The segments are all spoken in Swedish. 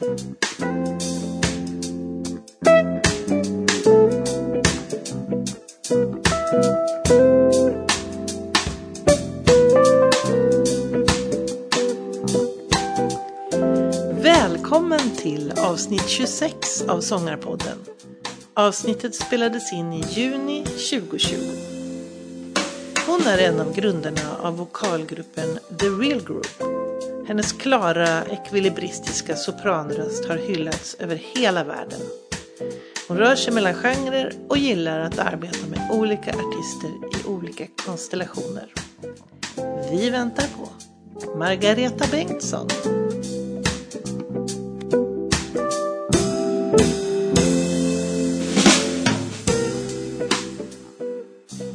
Välkommen till avsnitt 26 av Sångarpodden. Avsnittet spelades in i juni 2020. Hon är en av grundarna av vokalgruppen The Real Group. Hennes klara, ekvilibristiska sopranröst har hyllats över hela världen. Hon rör sig mellan genrer och gillar att arbeta med olika artister i olika konstellationer. Vi väntar på Margareta Bengtsson.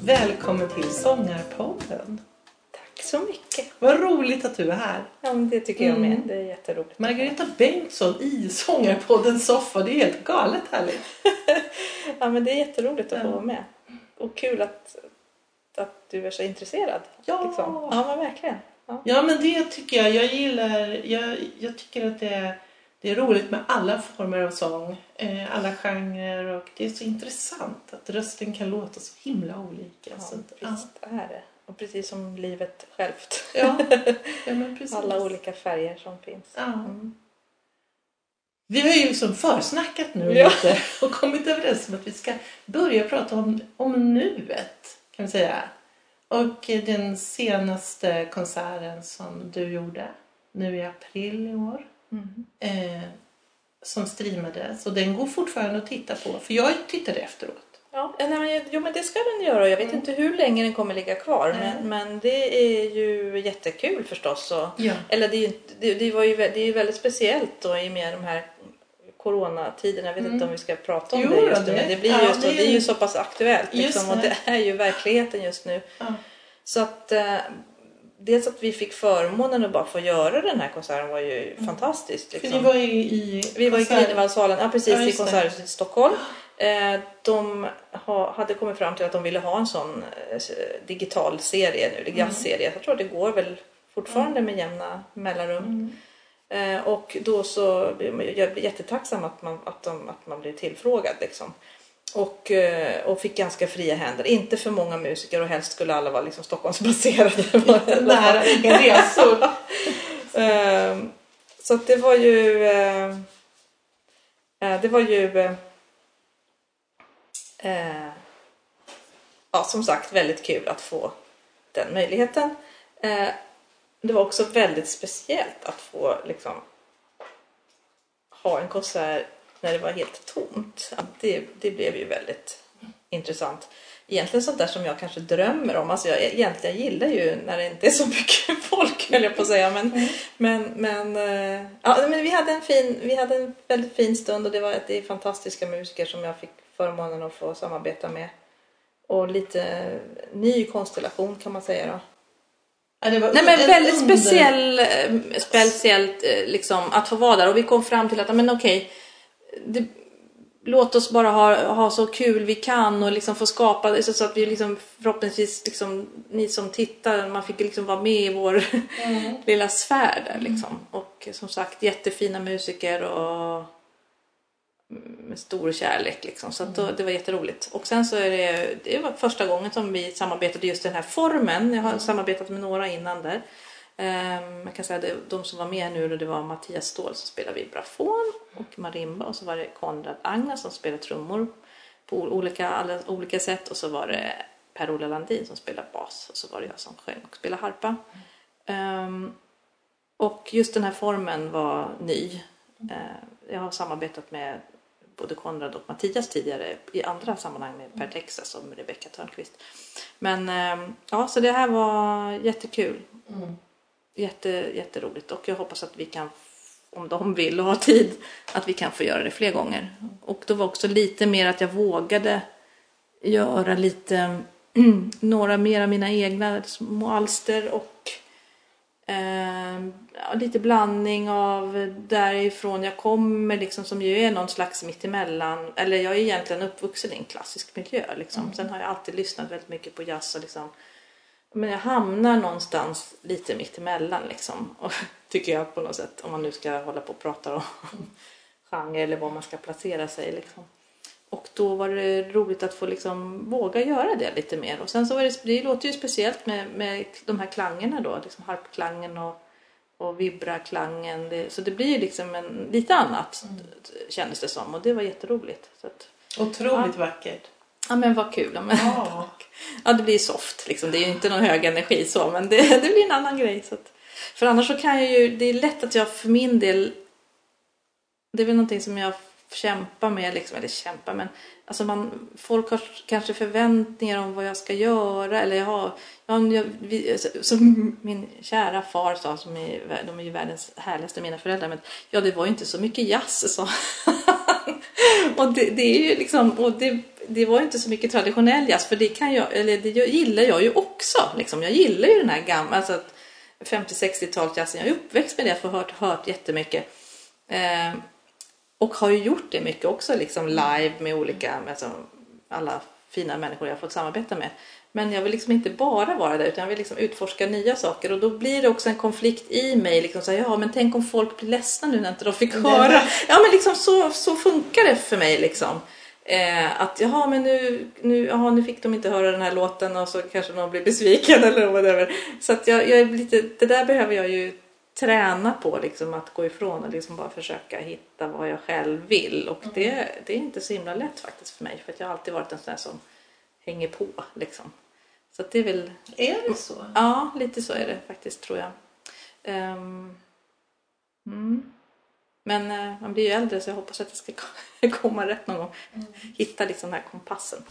Välkommen till Sångarpodden. Tack så mycket. Vad roligt att du är här. Ja, men det tycker jag med. Mm. Det är jätteroligt. Margareta Bengtsson i Sångarpoddens soffa. Det är helt galet härligt. Ja, men det är jätteroligt att få Ja. vara med. Och kul att, att du är så intresserad. Ja. Liksom. Ja, men verkligen. Ja. Ja, men det tycker jag. Jag gillar, jag, jag tycker att det är, det är roligt med alla former av sång, eh, alla genrer och det är så intressant att rösten kan låta så himla olika. Ja, så att, visst är det. Och precis som livet självt. ja. ja. Alla olika färger som finns. Ja. Mm. Vi har ju liksom försnackat nu lite och kommit överens om att vi ska börja prata om, om nuet, kan vi säga. Och den senaste konserten som du gjorde nu i april i år. Mm. eh, som streamades och den går fortfarande att titta på för jag tittade efteråt. Ja, nej, men, jo, men det ska den göra. Jag vet Mm. inte hur länge den kommer ligga kvar. Nej. Men, men det är ju jättekul förstås. Och, Ja. Eller det, är ju, inte- det, det, var ju, det är ju väldigt speciellt då i och med de här coronatiderna. Jag vet Mm. inte om vi ska prata om Jo, det just nu. Men det, blir ja, just, det är- det är ju så pass aktuellt. Liksom, och det. är ju verkligheten just nu. Ja. Så att eh, dels att vi fick förmånen att bara få göra den här konserten var ju fantastiskt. För Liksom. ni var ju i Vi var i Grünewaldsalen, ja precis, Ja, i. Konserthuset i Stockholm. Eh, de ha, hade kommit fram till att de ville ha en sån eh, digital serie nu, eller jazzserie. Jag tror det går väl fortfarande med jämna mellanrum. Mm. Eh, och då så, jag jättetacksam att man, att de, att man blir tillfrågad liksom. Och, och fick ganska fria händer. Inte för många musiker och helst skulle alla vara liksom Stockholmsbaserade. Nära inga resor. Så att det var ju... det var ju... eh, ja, som sagt, väldigt kul att få den möjligheten. Eh, det var också väldigt speciellt att få liksom ha en konsert när det var helt tomt. Det, det blev ju väldigt intressant. Egentligen sånt där som jag kanske drömmer om. Alltså jag egentligen gillar ju när det inte är så mycket folk höll jag på att säga. Men, men, men, eh, ja, men vi, hade en fin, vi hade en väldigt fin stund och det, var, det är fantastiska musiker som jag fick förmånen att få samarbeta med. Och lite ny konstellation kan man säga då. Ja, Nej men en väldigt under- speciell, eh, speciellt eh, liksom att få vara där och vi kom fram till att men okej, det, låt oss bara ha, ha så kul vi kan och liksom få skapa det så så att vi liksom förhoppningsvis liksom ni som tittar, man fick liksom vara med i vår Mm. lilla sfär där liksom. Och som sagt jättefina musiker och med stor kärlek liksom. Så då, det var jätteroligt. Och sen så är det, det var första gången som vi samarbetade just den här formen. Jag har samarbetat med några innan där. Um, jag kan säga att de som var med nu då, det var Mattias Ståhl som spelade vibrafon och marimba och så var det Konrad Agner som spelade trummor på olika, alla, olika sätt och så var det Per-Ola Landin som spelade bas och så var det jag som sjöng och spelade harpa. Ehm, och just den här formen var ny. Eh, jag har samarbetat med både Konrad och Mattias tidigare i andra sammanhang med Per Texas och med Rebecca Törnqvist. Men ehm, ja, så det här var jättekul. Mm. Jätte, jätteroligt och jag hoppas att vi kan, om de vill och har tid, att vi kan få göra det fler gånger. Och det var också lite mer att jag vågade göra lite, några mer av mina egna små alster och eh, lite blandning av därifrån jag kommer liksom som ju är någon slags mittemellan. Eller jag är egentligen uppvuxen i en klassisk miljö liksom. Sen har jag alltid lyssnat väldigt mycket på jazz och liksom men jag hamnar någonstans lite mitt emellan liksom. Och, tycker jag på något sätt. Om man nu ska hålla på och prata om genre eller var man ska placera sig liksom. Och då var det roligt att få liksom våga göra det lite mer. Och sen så var det, det låter ju speciellt med, med de här klangerna då, liksom harpklangen och, och vibraklangen. Det, så det blir ju liksom en, lite annat mm. kändes det som och det var jätteroligt. Så att, Otroligt ja. vackert. Ja men vad kul. Ja, men, ja. ja det blir soft liksom. Det är ju inte någon hög energi så men det, det blir en annan grej. Så att, för annars så kan jag ju, det är lätt att jag för min del, det är väl någonting som jag kämpa med, liksom, eller kämpa men alltså man, folk har kanske förväntningar om vad jag ska göra eller jag har, jag, vi, som min kära far sa, som är, de är ju världens härligaste mina föräldrar, men ja det var ju inte så mycket jazz sa och det, det, är ju liksom, och det, det var ju inte så mycket traditionell jazz för det kan jag, eller det gillar jag ju också liksom. Jag gillar ju den här gamla, alltså 50-60-talsjazzen, jag är uppväxt med det, jag har hört, hört jättemycket. Eh, och har ju gjort det mycket också liksom live med olika, med alltså, alla fina människor jag har fått samarbeta med. Men jag vill liksom inte bara vara där utan jag vill liksom utforska nya saker och då blir det också en konflikt i mig. Liksom så här, ja men tänk om folk blir ledsna nu när inte de fick höra. Ja men liksom så, så funkar det för mig liksom. Eh, att jaha men nu, nu, jaha, nu fick de inte höra den här låten och så kanske någon blir besviken eller whatever. Så att jag, jag är lite, det där behöver jag ju träna på liksom att gå ifrån och liksom bara försöka hitta vad jag själv vill. Och det, mm. det är inte så himla lätt faktiskt för mig för att jag har alltid varit en sån där som hänger på liksom. Så det är väl... Är det så? Ja, lite så är det faktiskt tror jag. Um, mm. Men uh, man blir ju äldre så jag hoppas att det ska komma rätt någon gång. Mm. Hitta liksom den här kompassen.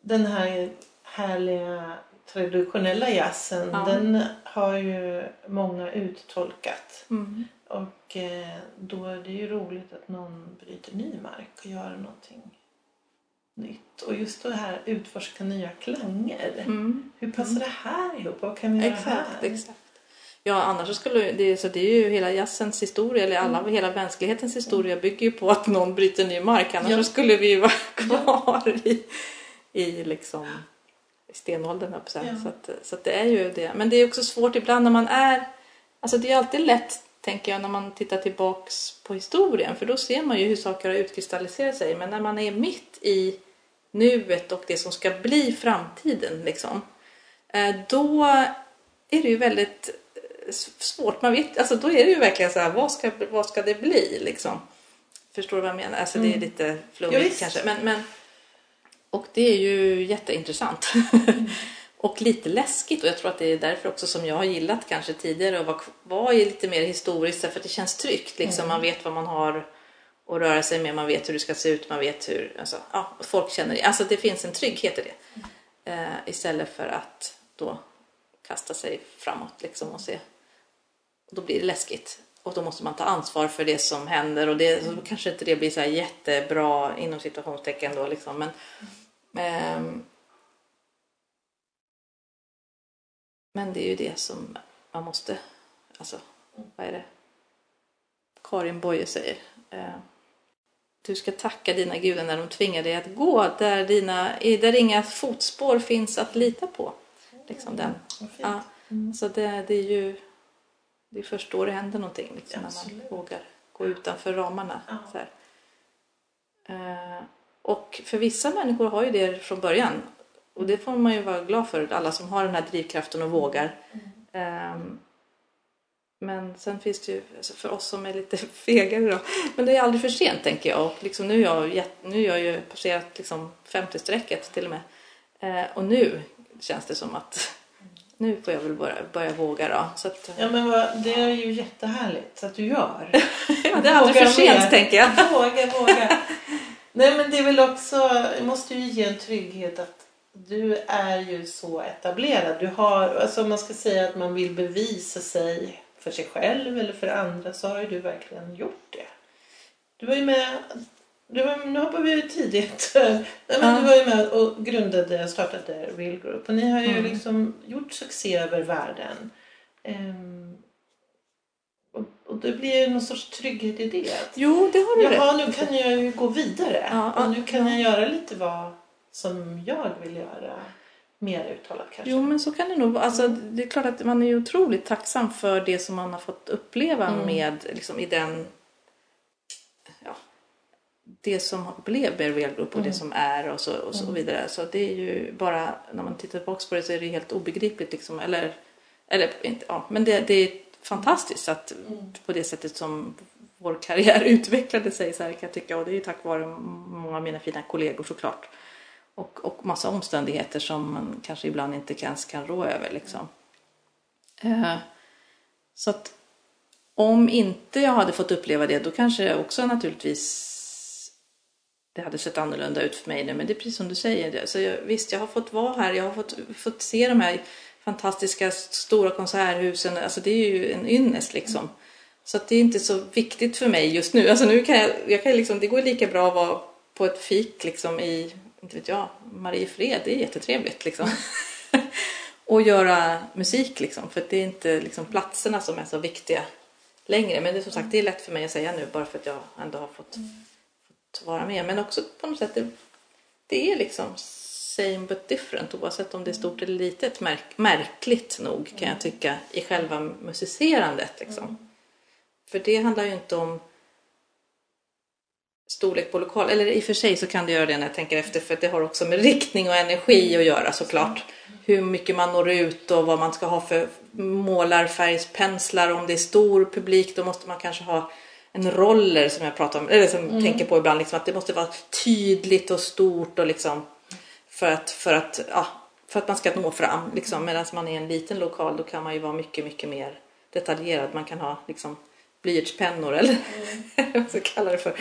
Den här härliga traditionella jazzen ja. den har ju många uttolkat. Mm. Och eh, då är det ju roligt att någon bryter ny mark och gör någonting nytt. Och just det här utforska nya klanger. Mm. Hur passar mm. det här ihop? Vad kan vi göra exakt, här? Exakt. Ja, annars skulle det, så det är ju hela jazzens historia, eller alla, mm. hela mänsklighetens historia bygger ju på att någon bryter ny mark. Annars ja. skulle vi ju vara kvar i, i liksom stenåldern upp sen. Ja. Så, att, så att det är ju det. Men det är också svårt ibland när man är, alltså det är alltid lätt tänker jag när man tittar tillbaks på historien för då ser man ju hur saker har utkristalliserat sig. Men när man är mitt i nuet och det som ska bli framtiden liksom, eh, då är det ju väldigt eh, svårt. Man vet, alltså då är det ju verkligen så här, vad ska, vad ska det bli liksom? Förstår du vad jag menar? Alltså det är mm. lite flummigt kanske. Men, men och det är ju jätteintressant. Mm. och lite läskigt och jag tror att det är därför också som jag har gillat kanske tidigare att vara, vara lite mer historiskt för att det känns tryggt. Liksom. Mm. Man vet vad man har att röra sig med, man vet hur det ska se ut, man vet hur alltså, ja, folk känner det. Alltså det finns en trygghet i det. Mm. Eh, istället för att då kasta sig framåt liksom och se. Och då blir det läskigt och då måste man ta ansvar för det som händer och det, så kanske inte det blir så jättebra inom situationstecken då liksom. Men, Um, men det är ju det som man måste, alltså vad är det Karin Boye säger. Uh, du ska tacka dina gudar när de tvingar dig att gå där, dina, där inga fotspår finns att lita på. Liksom den. Ja, mm. Så det, det, är ju det är först då det händer någonting, liksom, när man vågar gå utanför ramarna. Så uh, och för vissa människor har ju det från början. Och det får man ju vara glad för, alla som har den här drivkraften och vågar. Mm. Um, men sen finns det ju, alltså för oss som är lite fegare då, men det är aldrig för sent tänker jag. Och liksom nu, har jag, nu har jag ju passerat liksom 50-strecket till och med. Uh, och nu känns det som att nu får jag väl börja, börja våga då. Så att, ja men vad, det är ju jättehärligt att du gör. ja, det är aldrig för sent tänker jag. Våga, våga. Nej men det är väl också, det måste ju ge en trygghet att du är ju så etablerad. Du har, alltså om man ska säga att man vill bevisa sig för sig själv eller för andra så har ju du verkligen gjort det. Du var ju med, du var, nu hoppar vi tidigt. Nej, men. Du var ju med och grundade, startade Real Group och ni har ju mm. liksom gjort succé över världen. Um, och det blir ju någon sorts trygghet i det. Jo, det har du Jaha, rätt. nu kan jag ju gå vidare. Ja, och nu kan ja. jag göra lite vad som jag vill göra. mer uttalat kanske. Jo men så kan det nog vara. Alltså, det är klart att man är ju otroligt tacksam för det som man har fått uppleva med liksom, i den ja, det som blev Bear Group och det som är och så, och så vidare. Så det är ju bara, när man tittar tillbaka på det så är det helt obegripligt liksom. Eller, eller inte, ja, men det, det är fantastiskt att på det sättet som vår karriär utvecklade sig så här kan jag tycka. Och det är ju tack vare många av mina fina kollegor såklart. Och, och massa omständigheter som man kanske ibland inte ens kan rå över liksom. Eh, så att om inte jag hade fått uppleva det då kanske också naturligtvis det hade sett annorlunda ut för mig nu. Men det är precis som du säger. Så jag, visst, jag har fått vara här. Jag har fått, fått se de här fantastiska stora konserthusen. Alltså det är ju en ynnest liksom. Så att det är inte så viktigt för mig just nu. Alltså nu kan jag, jag kan liksom, det går lika bra att vara på ett fik liksom i, inte vet jag, Mariefred. Det är jättetrevligt liksom. och göra musik liksom. För det är inte liksom platserna som är så viktiga längre. Men det är som sagt, det är lätt för mig att säga nu bara för att jag ändå har fått, fått vara med. Men också på något sätt, det, det är liksom same but different oavsett om det är stort eller litet. Märk, märkligt nog kan jag tycka i själva musicerandet liksom. För det handlar ju inte om storlek på lokal. Eller i och för sig så kan det göra det när jag tänker efter för det har också med riktning och energi att göra såklart. Hur mycket man når ut och vad man ska ha för målarfärgspenslar. Om det är stor publik då måste man kanske ha en roller som jag pratar om, eller som tänker på ibland, liksom, att det måste vara tydligt och stort och liksom för att, för att, ja, för att man ska nå fram. Liksom. Medan man är i en liten lokal då kan man ju vara mycket, mycket mer detaljerad. Man kan ha liksom blyertspennor eller vad man ska kalla det för.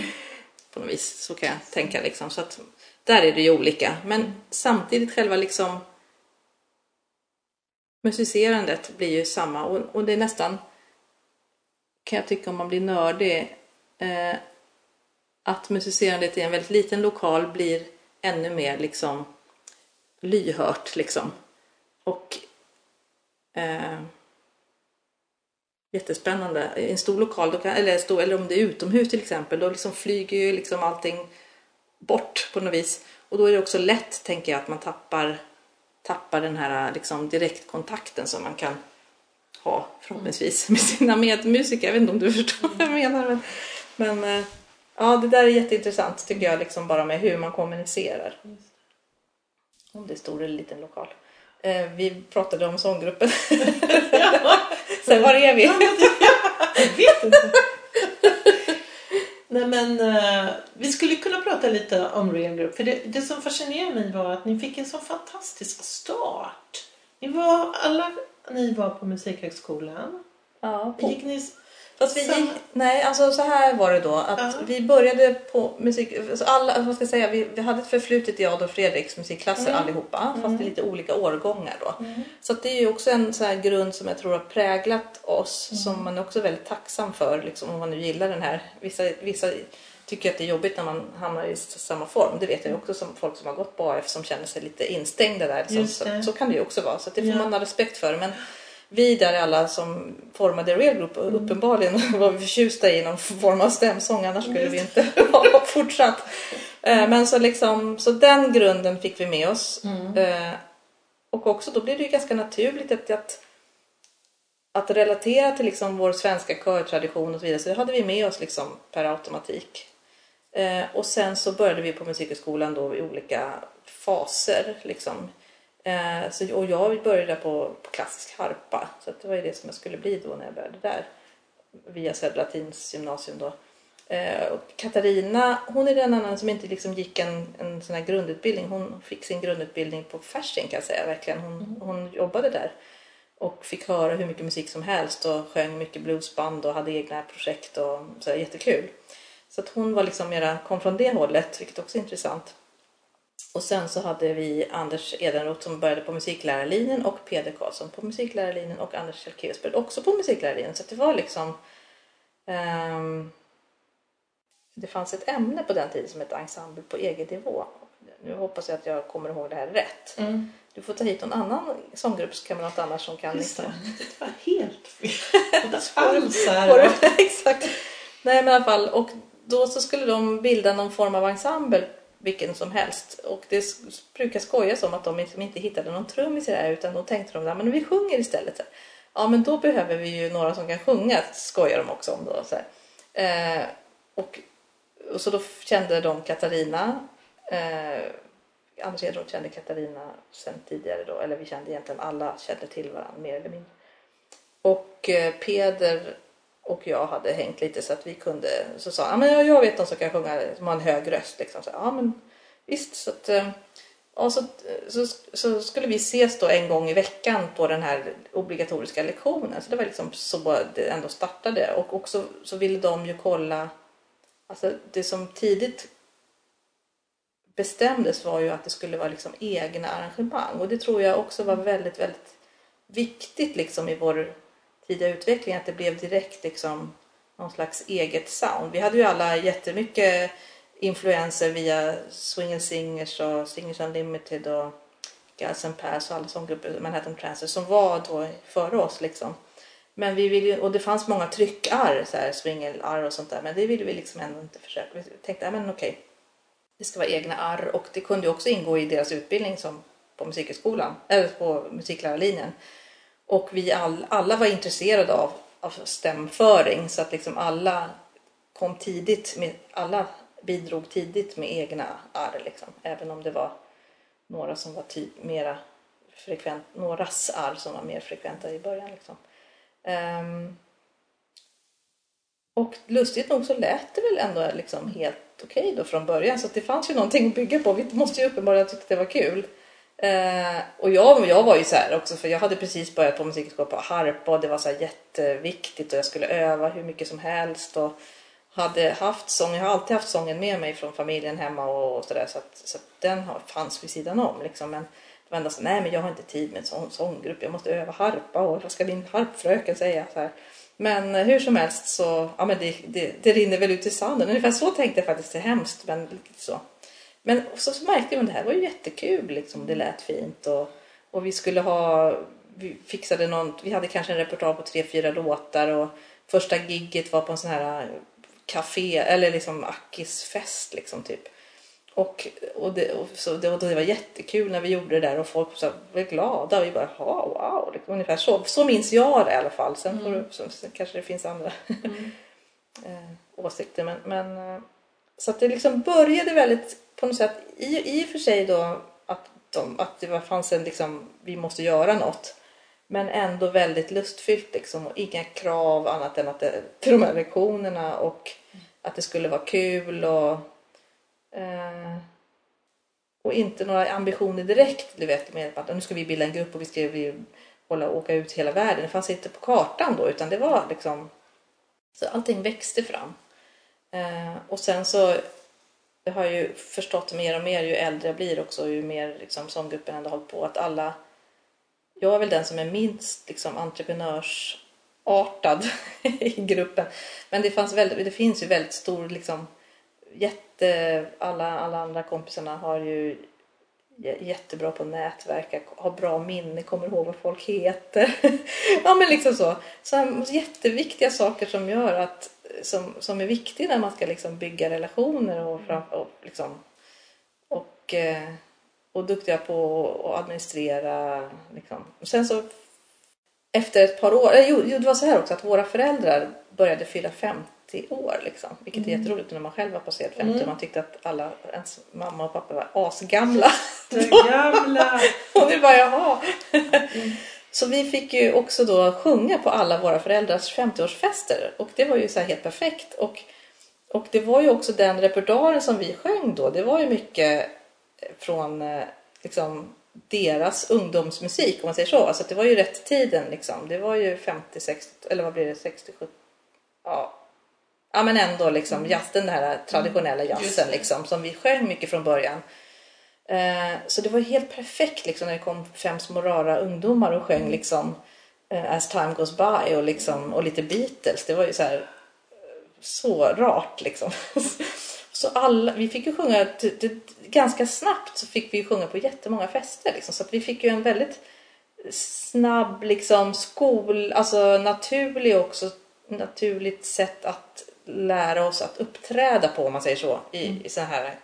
På något vis, så kan jag tänka liksom. Så att där är det ju olika. Men samtidigt själva liksom musicerandet blir ju samma och, och det är nästan kan jag tycka om man blir nördig eh, att musicerandet i en väldigt liten lokal blir ännu mer liksom lyhört liksom. Och eh, jättespännande. I en stor lokal, kan, eller, stor, eller om det är utomhus till exempel, då liksom flyger ju liksom allting bort på något vis. Och då är det också lätt, tänker jag, att man tappar, tappar den här liksom, direktkontakten som man kan ha förhoppningsvis med sina medmusiker. Jag vet inte om du förstår vad jag menar. Men, men eh, ja, det där är jätteintressant tycker jag, liksom bara med hur man kommunicerar. Om det är stor eller liten lokal. Eh, vi pratade om sånggruppen. Sen var är vi? Jag vet inte. Nej men uh, vi skulle kunna prata lite om Real Group. För det, det som fascinerade mig var att ni fick en så fantastisk start. Ni var, alla ni var på Musikhögskolan. Ja, Gick ni, Fast vi gick, nej, alltså så här var det då att Ja. vi började på musik, alltså alla, vad ska jag säga, vi, vi hade ett förflutet i Adolf Fredriks musikklasser Mm. allihopa, fast i lite olika årgångar då. Så att det är ju också en sån grund som jag tror har präglat oss, Mm. som man är också väldigt tacksam för, liksom, om man nu gillar den här. Vissa, vissa tycker att det är jobbigt när man hamnar i samma form. Det vet jag också som folk som har gått på AF som känner sig lite instängda där. Liksom. Så, så kan det ju också vara, så att det får Ja. man ha respekt för. Men vi där alla som formade Real Group Mm. uppenbarligen var vi förtjusta i någon form av stämsång annars skulle vi inte ha fortsatt. Eh, Men så, liksom, så den grunden fick vi med oss. Mm. Eh, Och också då blev det ju ganska naturligt att, att, att relatera till liksom vår svenska körtradition och så vidare. Så det hade vi med oss liksom per automatik. Eh, och sen så började vi på Musikhögskolan då i olika faser. Liksom. Eh, så, och jag började på, på klassisk harpa. Så det var ju det som jag skulle bli då när jag började där. Via Södra-Latins gymnasium då. Eh, och Katarina, hon är den annan som inte liksom gick en, en sån här grundutbildning. Hon fick sin grundutbildning på Fasching kan jag säga verkligen. Hon, hon jobbade där. Och fick höra hur mycket musik som helst och sjöng mycket bluesband och hade egna projekt och så här, jättekul. Så att hon var liksom mera, kom från det hållet, vilket också är intressant. Och sen så hade vi Anders Edenroth som började på musiklärarlinjen och Peder Karlsson på musiklärarlinjen och Anders Kjellkeus började också på musiklärarlinjen. Så det var liksom... ehm, det fanns ett ämne på den tiden som hette ensemble på EG-nivå. Nu hoppas jag att jag kommer ihåg det här rätt. Mm. Du får ta hit någon annan sånggruppskamrat annars som kan Just det. Det var helt fel. Det alls här. Exakt. Nej men i alla fall. Och då så skulle de bilda någon form av ensemble vilken som helst. Och det brukar skojas om att de liksom inte hittade någon trummis i det här utan då tänkte de att vi sjunger istället. Så här. Ja men då behöver vi ju några som kan sjunga, skojar de också om då. Så här. Eh, och, och så då kände de Katarina. Eh, Anders Edroth kände Katarina sen tidigare då, eller vi kände egentligen alla kände till varandra mer eller mindre. Och eh, Peder och jag hade hängt lite så att vi kunde, så sa han, men jag, vet någon som kan sjunga, som har en hög röst liksom. Så, ja men visst, så att eh, och så, så, så skulle vi ses då en gång i veckan på den här obligatoriska lektionen. Så det var liksom så det ändå startade. Och också så ville de ju kolla, alltså det som tidigt bestämdes var ju att det skulle vara liksom egna arrangemang. Och det tror jag också var väldigt, väldigt viktigt liksom i vår tidiga utveckling. Att det blev direkt liksom någon slags eget sound. Vi hade ju alla jättemycket influenser via Swing and Singers och Singers Unlimited och Gals and Pass och alla sånggrupper, Manhattan Transfer, som var då före oss liksom. Men vi ville och det fanns många tryckar, så här swingelarr och sånt där, men det ville vi liksom ändå inte försöka. Vi tänkte, ja men okej, det ska vara egna arr och det kunde ju också ingå i deras utbildning som på musikhögskolan, eller på musiklärarlinjen. Och vi all, alla var intresserade av, av stämföring så att liksom alla kom tidigt med, alla bidrog tidigt med egna arr liksom. Även om det var några som var typ mera frekvent, någras arr som var mer frekventa i början liksom. Um, och lustigt nog så lät det väl ändå liksom helt okej då från början så att det fanns ju någonting att bygga på. Vi måste ju uppenbarligen tycka det var kul. Eh, och jag, jag var ju så här också för jag hade precis börjat på musikskola på harpa och det var så här jätteviktigt och jag skulle öva hur mycket som helst och hade haft sång, jag har alltid haft sången med mig från familjen hemma och, och sådär så att, så att den har, fanns vid sidan om liksom. Men det var ändå så, nej men jag har inte tid med en sån sånggrupp, jag måste öva harpa och vad ska din harpfröken säga? Så här. Men eh, hur som helst så, ja men det, det, det rinner väl ut i sanden. Ungefär så tänkte jag faktiskt, det är hemskt men lite så. Men så, så märkte att det här var ju jättekul liksom, det lät fint och, och vi skulle ha, vi fixade någon, vi hade kanske en repertoar på tre, fyra låtar och första gigget var på en sån här café, eller liksom Akisfest liksom typ. Och, och, det, och, så det, och det var jättekul när vi gjorde det där och folk så var glada och vi bara ha wow, liksom, ungefär så. Så minns jag det i alla fall. Sen, får du, så, sen kanske det finns andra eh, åsikter. Men, men, eh, så att det liksom började väldigt på något sätt i, i och för sig då att, de, att det fanns en liksom, vi måste göra något. Men ändå väldigt lustfyllt liksom och inga krav annat än att det, till de här lektionerna och att det skulle vara kul och eh, och inte några ambitioner direkt du vet med att nu ska vi bilda en grupp och vi ska vi hålla åka ut hela världen. Det fanns inte på kartan då utan det var liksom så allting växte fram. Eh, och sen så det har ju förstått mer och mer ju äldre jag blir också ju mer liksom sånggruppen ändå hållit på att alla jag är väl den som är minst liksom, entreprenörsartad i gruppen. Men det, fanns väldigt, det finns ju väldigt stor liksom, jätte, alla, alla andra kompisarna har ju jättebra på att nätverka, har bra minne, kommer ihåg vad folk heter. ja men liksom så. så här, jätteviktiga saker som gör att som, som är viktiga när man ska liksom bygga relationer och, och liksom och eh, och duktiga på att administrera. Liksom. Och sen så efter ett par år, eh, jo, jo det var så här också att våra föräldrar började fylla 50 år liksom. Vilket är jätteroligt när man själv har passerat 50 och man tyckte att alla ens mamma och pappa var asgamla. Gamla. och nu bara jaha. Så vi fick ju också då sjunga på alla våra föräldrars 50-årsfester och det var ju så helt perfekt. Och, och det var ju också den repertoaren som vi sjöng då. Det var ju mycket från eh, liksom, deras ungdomsmusik om man säger så. Alltså det var ju rätt tiden liksom. Det var ju 50, 60, eller vad blir det, 60, 70? Ja, ja men ändå liksom jazz, den här traditionella jazzen liksom som vi sjöng mycket från början. Eh, så det var helt perfekt liksom när det kom fem små rara ungdomar och sjöng liksom eh, As time goes by och, liksom, och lite Beatles. Det var ju så här så rart liksom. Så alla, vi fick ju sjunga, ganska snabbt så fick vi ju sjunga på jättemånga fester liksom. Så vi fick ju en väldigt snabb liksom skol, alltså naturlig också, naturligt sätt att lära oss att uppträda på om man säger så i, i så här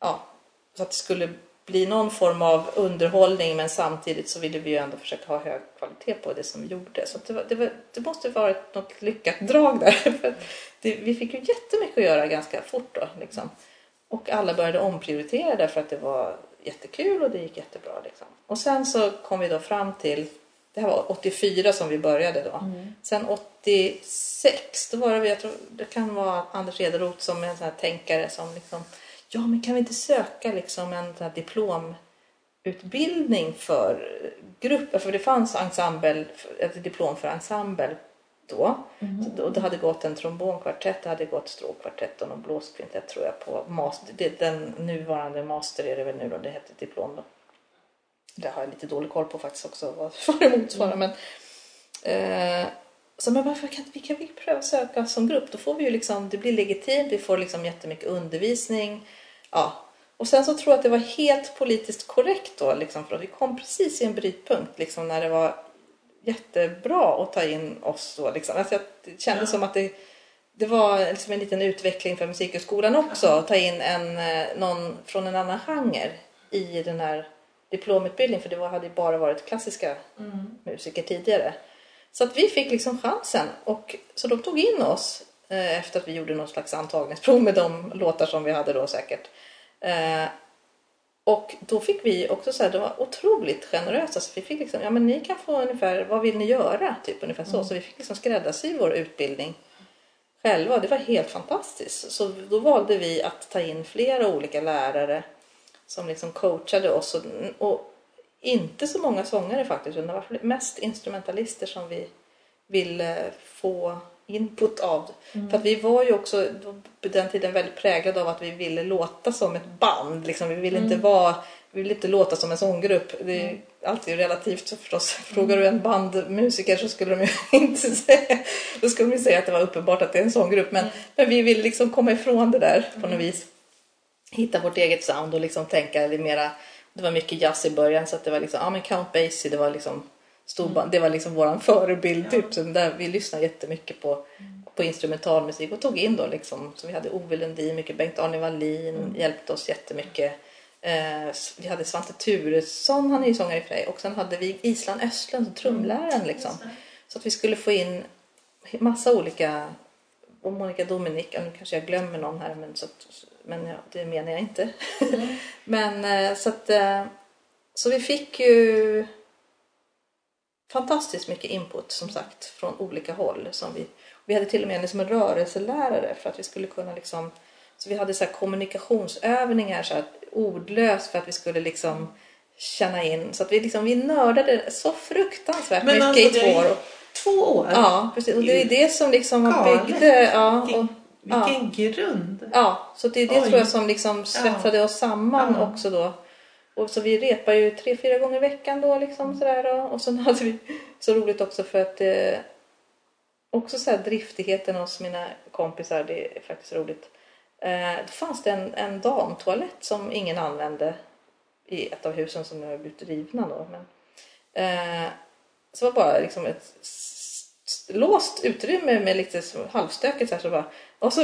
ja, så att det skulle bli någon form av underhållning men samtidigt så ville vi ju ändå försöka ha hög kvalitet på det som vi gjorde. Så det, var, det, var, det måste varit något lyckat drag där. För det, vi fick ju jättemycket att göra ganska fort då. Liksom. Och alla började omprioritera därför att det var jättekul och det gick jättebra. Liksom. Och sen så kom vi då fram till, det här var 84 som vi började då. Mm. Sen 86, då var det, jag tror, det kan vara Anders Ederoth som är en sån här tänkare som liksom ja men kan vi inte söka liksom en sån diplomutbildning för grupper? För det fanns ensemble, ett diplom för ensemble då. Mm. Och det hade gått en trombonkvartett, det hade gått stråkkvartett och någon blåskvintett tror jag på master. Det, den nuvarande master är det väl nu då, det hette diplom då. Det har jag lite dålig koll på faktiskt också vad, vad det motsvarar. Mm. Men, eh, så men varför kan vi, kan vi pröva söka som grupp? Då får vi ju liksom, det blir legitimt, vi får liksom jättemycket undervisning. Ja. Och sen så tror jag att det var helt politiskt korrekt då, liksom, för att vi kom precis i en brytpunkt liksom, när det var jättebra att ta in oss då. Liksom. Alltså, det kändes ja. som att det, det var liksom en liten utveckling för Musikhögskolan också, att ta in en, eh, någon från en annan genre i den här diplomutbildningen, för det var, hade ju bara varit klassiska mm. musiker tidigare. Så att vi fick liksom chansen. Och, så de tog in oss efter att vi gjorde någon slags antagningsprov med de låtar som vi hade då säkert. Eh, och då fick vi också så här, det var otroligt generösa. Så vi fick liksom, ja men ni kan få ungefär, vad vill ni göra? Typ ungefär så. Mm. Så vi fick liksom skräddarsy vår utbildning själva. Det var helt fantastiskt. Så då valde vi att ta in flera olika lärare som liksom coachade oss. Och, och inte så många sångare faktiskt, utan det var mest instrumentalister som vi ville få input av. Mm. För att vi var ju också på den tiden väldigt präglade av att vi ville låta som ett band. Liksom. Vi ville mm. inte vara vi vill inte låta som en sånggrupp. Det är mm. alltid relativt förstås. Frågar du en bandmusiker så skulle de ju inte säga, då skulle de säga att det var uppenbart att det är en sånggrupp. Men, mm. men vi vill liksom komma ifrån det där på något mm. vis. Hitta vårt eget sound och liksom tänka det mera det var mycket jazz i början så att det var liksom, ja men Count Basie det var liksom storband, mm. det var liksom våran förebild typ. Så där vi lyssnade jättemycket på, mm. på instrumentalmusik och tog in då liksom, så vi hade Ove Lundin, mycket Bengt-Arne Wallin mm. hjälpte oss jättemycket. Eh, vi hade Svante Turesson, han är ju sångare i Frej och sen hade vi Island Östlund, trumläraren liksom. Så att vi skulle få in massa olika och Monica Dominik, nu kanske jag glömmer någon här men, så att, men ja, det menar jag inte. Mm. men eh, så att eh, så vi fick ju fantastiskt mycket input som sagt från olika håll. Som vi, vi hade till och med liksom en rörelselärare för att vi skulle kunna liksom så vi hade så kommunikationsövningar så att ordlöst för att vi skulle liksom känna in så att vi liksom vi nördade så fruktansvärt Men mycket alltså, i två år. Två år? Ja, precis. Och det är det som liksom byggde. Ja, och, vilken ja. grund! Ja, så det är det Oj. tror jag som liksom svetsade ja. oss samman ja. också då. Och så vi repar ju tre, fyra gånger i veckan då liksom mm. sådär då. Och sen hade vi så roligt också för att eh, också så här driftigheten hos mina kompisar, det är faktiskt roligt. Eh, då fanns det en, en damtoalett som ingen använde i ett av husen som nu har blivit rivna då. Men, eh, så var bara liksom ett låst utrymme med lite halvstökigt så här, så bara och så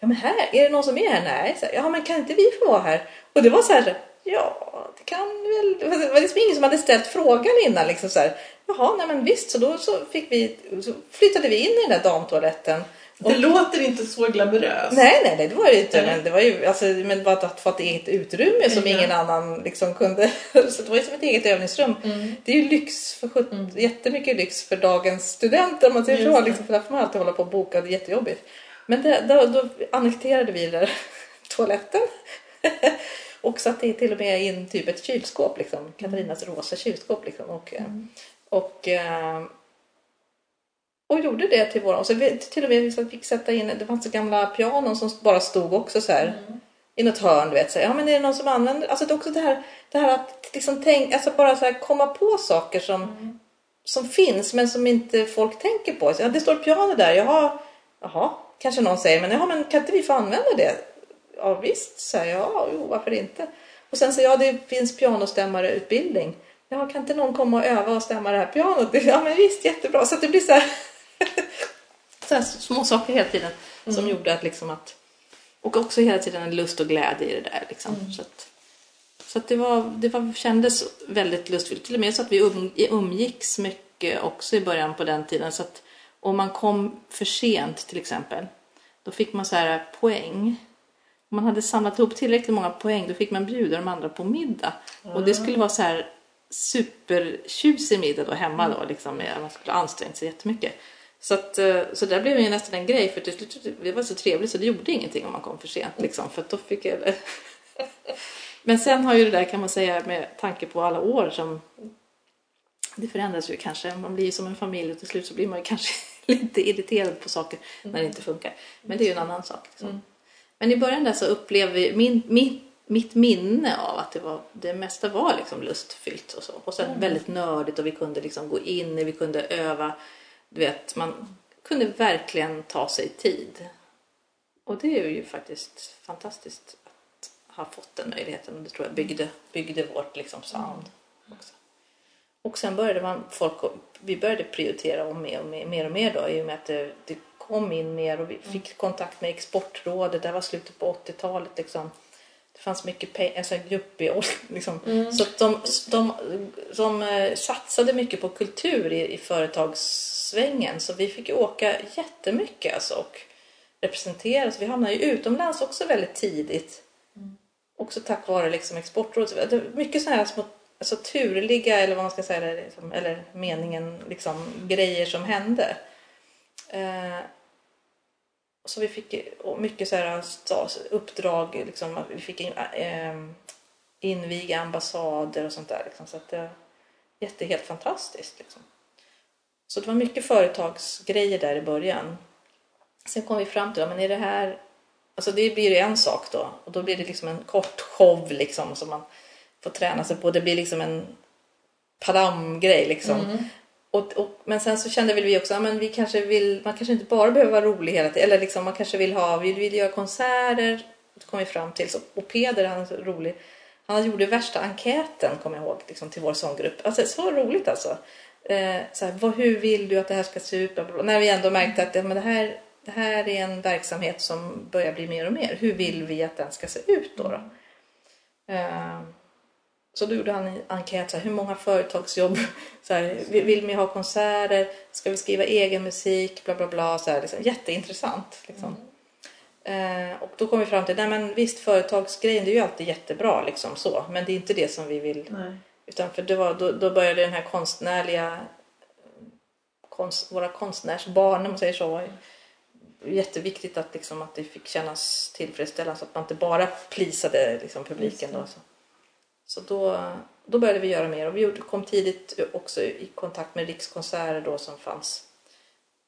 ja men här är det någon som är här nej så här, ja men kan inte vi få vara här och det var så här ja det kan väl det var liksom ingen som hade ställt frågan innan liksom så här jaha nej men visst så då så fick vi så flyttade vi in i den där damtoaletten det och, låter inte så glamoröst. Nej, nej, nej, det var det inte. Men det var ju alltså, men bara att få ett eget utrymme som ingen annan liksom kunde. så det var ju som ett eget övningsrum. Mm. Det är ju lyx för mm. jättemycket lyx för dagens studenter om man säger så. Liksom, för där får man alltid hålla på och boka. Det är jättejobbigt. Men det, då, då annekterade vi där toaletten. och satte till och med in typ ett kylskåp liksom. Katarinas rosa kylskåp liksom. Och, mm. och äh, och gjorde det till våra. Och så till och med vi fick sätta in, det fanns gamla pianon som bara stod också så här mm. i något hörn. Du vet, så, ja men är det någon som använder, alltså det är också det här, det här att liksom tänk, alltså bara så här, komma på saker som, mm. som finns men som inte folk tänker på. Så, ja, det står piano där, jaha, jaha, kanske någon säger, men jaha, men kan inte vi få använda det? Ja visst, säger jag, ja, jo, varför inte? Och sen säger jag, ja det finns pianostämmareutbildning. Ja, kan inte någon komma och öva och stämma det här pianot? Ja, men visst, jättebra. Så det blir så här, så små saker hela tiden mm. som gjorde att, liksom att och också hela tiden en lust och glädje i det där. Liksom. Så, att, så att det, var, det var, kändes väldigt lustfyllt. Till och med så att vi um, umgicks mycket också i början på den tiden. Så att om man kom för sent till exempel, då fick man så här poäng. Om man hade samlat ihop tillräckligt många poäng då fick man bjuda de andra på middag. Och det skulle vara så här supertjusig middag då hemma då, liksom, med, man skulle ha ansträngt sig jättemycket. Så, att, eh, så där blev det ju nästan en grej för till slut, det var så trevligt så det gjorde ingenting om man kom för sent liksom, för då fick jag... Men sen har ju det där kan man säga med tanke på alla år som det förändras ju kanske, man blir ju som en familj och till slut så blir man ju kanske lite irriterad på saker när det inte funkar. Men det är ju en annan sak. Liksom. Mm. Men i början där så upplevde vi, min, min, mitt minne av att det, var, det mesta var liksom lustfyllt och så. Och sen väldigt nördigt och vi kunde liksom gå in, vi kunde öva. Du vet, man kunde verkligen ta sig tid. Och det är ju faktiskt fantastiskt att ha fått den möjligheten. Och det tror jag byggde, byggde vårt liksom sound också. Och sen började man, folk, vi började prioritera om mer och mer, mer och mer då i och med att det, det kom in mer och vi fick kontakt med Exportrådet. Det var slutet på 80-talet liksom. Det fanns mycket pengar, alltså grupp i liksom. Så att de, de, de, eh, satsade mycket på kultur i, i företagssvängen. Så vi fick åka jättemycket alltså och representera. Så vi hamnade ju utomlands också väldigt tidigt. Också tack vare liksom Exportrådet. Det Mycket sådana här små alltså, turliga eller vad man ska säga, eller, liksom, eller meningen, liksom, grejer som hände. Eh, så vi fick och mycket så här eh, uppdrag, liksom, vi fick in, eh, inviga ambassader och sånt där. Liksom, så att det jätte, helt fantastiskt. Liksom. Så det var mycket företagsgrejer där i början. Sen kom vi fram till, ja, men är det här, alltså det blir ju en sak då och då blir det liksom en kort show liksom som man får träna sig på. Det blir liksom en padam-grej liksom. Mm. Och, och, men sen så kände väl vi också, att vi kanske vill, man kanske inte bara behöver vara rolig hela tiden. Eller liksom, man kanske vill ha, vi vill göra konserter. Det kom vi fram till. Så, och Peder, han är så rolig. Han gjorde värsta enkäten, kommer jag ihåg, liksom, till vår sånggrupp. Alltså så roligt alltså. Eh, så här, vad, hur vill du att det här ska se ut? Bla, bla, bla. När vi ändå märkte att ja, men det, här, det här är en verksamhet som börjar bli mer och mer. Hur vill vi att den ska se ut då? då? Eh, så då gjorde han en enkät, så här, hur många företagsjobb, så här, vill, ni ha konserter, ska vi skriva egen musik, bla bla bla. Så här, liksom. Jätteintressant. Liksom. Eh, och då kom vi fram till, nej men visst företagsgrejen det är ju alltid jättebra liksom så, men det är inte det som vi vill. Nej. Utan för det var, då, då började den här konstnärliga, konst, våra konstnärsbarn om man säger så, jätteviktigt att, liksom, att det fick kännas tillfredsställande så att man inte bara plisade liksom, publiken. Då, så. Så då, då började vi göra mer och vi kom tidigt också i kontakt med Rikskonserter då som fanns.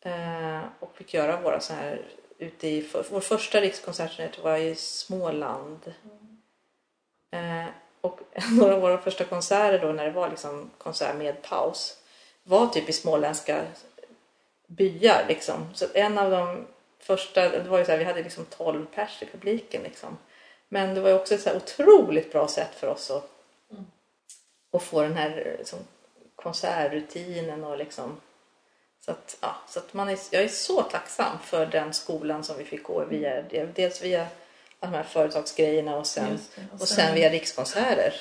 Eh, och fick göra våra så här ute i, för, vår första rikskonsert var i Småland. Eh, och några av våra första konserter då när det var liksom konsert med paus var typ i småländska byar liksom. Så en av de första, det var ju så här, vi hade liksom 12 pers i publiken liksom. Men det var också ett så otroligt bra sätt för oss att, att få den här liksom, konsertrutinen och liksom så att, ja, så att man är, jag är så tacksam för den skolan som vi fick gå via, dels via de här företagsgrejerna och sen, Just det. och sen via Rikskonserter.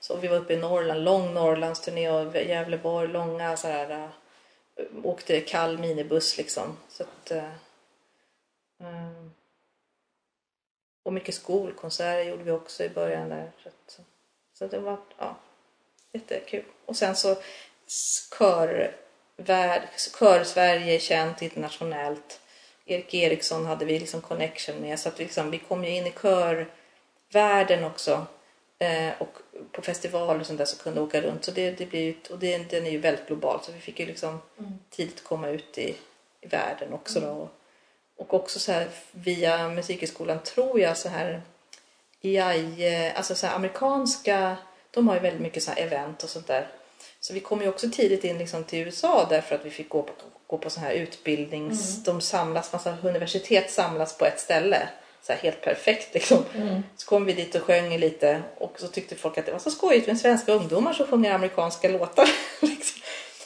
Så vi var uppe i Norrland, lång Norrlandsturné och Gävleborg, långa så här, äh, åkte kall minibuss liksom. Så att, ähm, och mycket skolkonserter gjorde vi också i början där. Så, att, så det var ja, jättekul. Och sen så kör, värld, kör Sverige känt internationellt. Erik Eriksson hade vi liksom connection med så att vi, liksom, vi kom ju in i körvärlden också. Eh, och på festivaler och sånt där så kunde åka runt. Så det, det blir och det, den är ju väldigt global så vi fick ju liksom tidigt komma ut i, i världen också då. Och, också så här via musikhögskolan tror jag så här EI, alltså så här amerikanska, de har ju väldigt mycket så här event och sånt där. Så vi kom ju också tidigt in liksom till USA därför att vi fick gå på, gå på så här utbildnings... De samlas, massa universitet samlas på ett ställe. Så här helt perfekt liksom. Så kom vi dit och sjöng lite och så tyckte folk att det var så skojigt med svenska ungdomar som sjunger amerikanska låtar. liksom.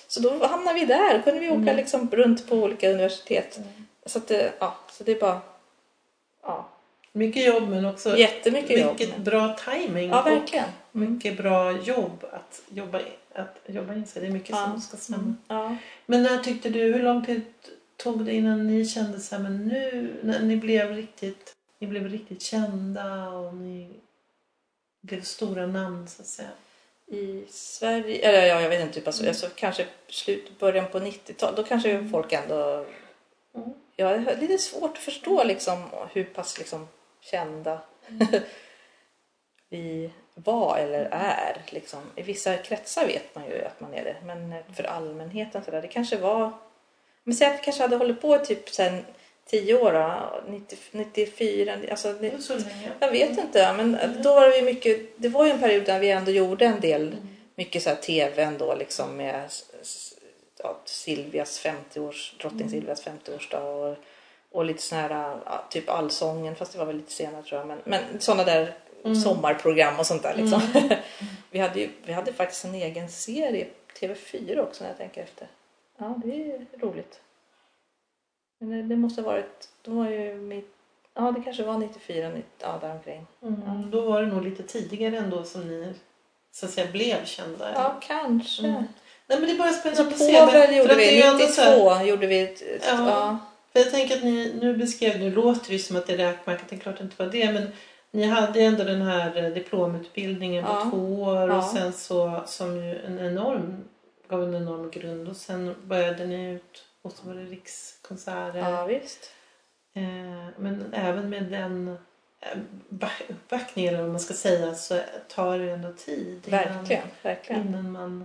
Så då hamnade vi där. Kunde vi åka liksom runt på olika universitet. Så, att, det- ja, så det är bara... Ja, Mycket jobb men också Jättemycket jobb. mycket bra timing Ja, och verkligen. Mm. mycket bra jobb att jobba, att jobba in sig. Det är mycket Ja. som ska stämma. Mm. Ja. Men när tyckte du, hur lång tid tog det innan ni kände så här, men nu, när ni blev riktigt, ni blev riktigt kända och ni blev stora namn så att säga? I Sverige, eller ja, jag vet inte, typ, alltså, alltså, kanske slut, början på 90-talet, då kanske folk ändå... Mm. Ja, det är lite svårt att förstå liksom, hur pass liksom, kända vi var eller är. Liksom. I vissa kretsar vet man ju att man är det, men för allmänheten så där, det kanske var... Men säg att vi kanske hade hållit på typ sen 10 år, då, 90, 94, alltså, jag vet inte, men då var det mycket, det var ju en period där vi ändå gjorde en del, mycket så här tv ändå liksom med ja, Silvias 50-års, drottning Silvias 50-årsdag och, och lite sån här, ja, typ Allsången, fast det var väl lite senare tror jag, men, men sådana där sommarprogram och sånt där liksom. vi, hade ju, vi hade faktiskt en egen serie, TV4 också när jag tänker efter. Ja, det är roligt. Men det, det måste ha varit, då var ju mitt, ja det kanske var 94, 90, ja däromkring. Mm. Då var det nog lite tidigare ändå som ni så att säga blev kända. Ja, kanske. Mm. Nej men det är bara Så. Povel men- för gjorde vi, ju ändå 92 så här- gjorde vi ett, ett, Ja. ja. För jag tänker att ni, nu beskrev, nu låter det ju som att det är räkmackat, det är klart det inte var det, men ni hade ändå den här eh, diplomutbildningen på Ja. två år och sen så, som ju en enorm, gav en enorm grund och sen började ni ut och så var det rikskonserter. ja, visst. Eh, men även med den eh, back- uppbackningen eller vad man ska säga så tar det ändå tid innan, Verkligen, verkligen. innan man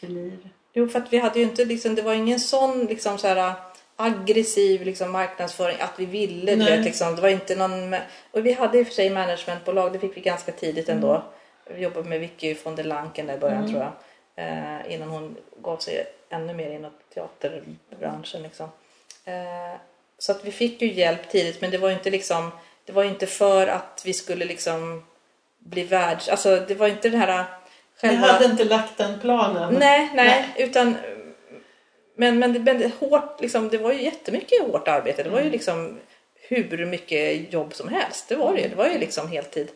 blir... Jo, för att vi hade ju inte liksom, det var ingen sån liksom så här aggressiv liksom, marknadsföring att vi ville. Du vet, liksom, det var inte någon, och vi hade i och för sig managementbolag, det fick vi ganska tidigt ändå. Vi jobbade med Vicky von der Lanken där i början Mm. tror jag. Eh, innan hon gav sig ännu mer inåt teaterbranschen. Liksom. Eh, så att vi fick ju hjälp tidigt men det var inte liksom det var inte för att vi skulle liksom bli världs... Alltså det var inte det här Ni själva... hade inte lagt den planen? Nej, nej, utan men, men, det, men det, hårt, liksom, det var ju jättemycket hårt arbete. Det var ju liksom hur mycket jobb som helst. Det var det ju. Det var ju liksom heltid.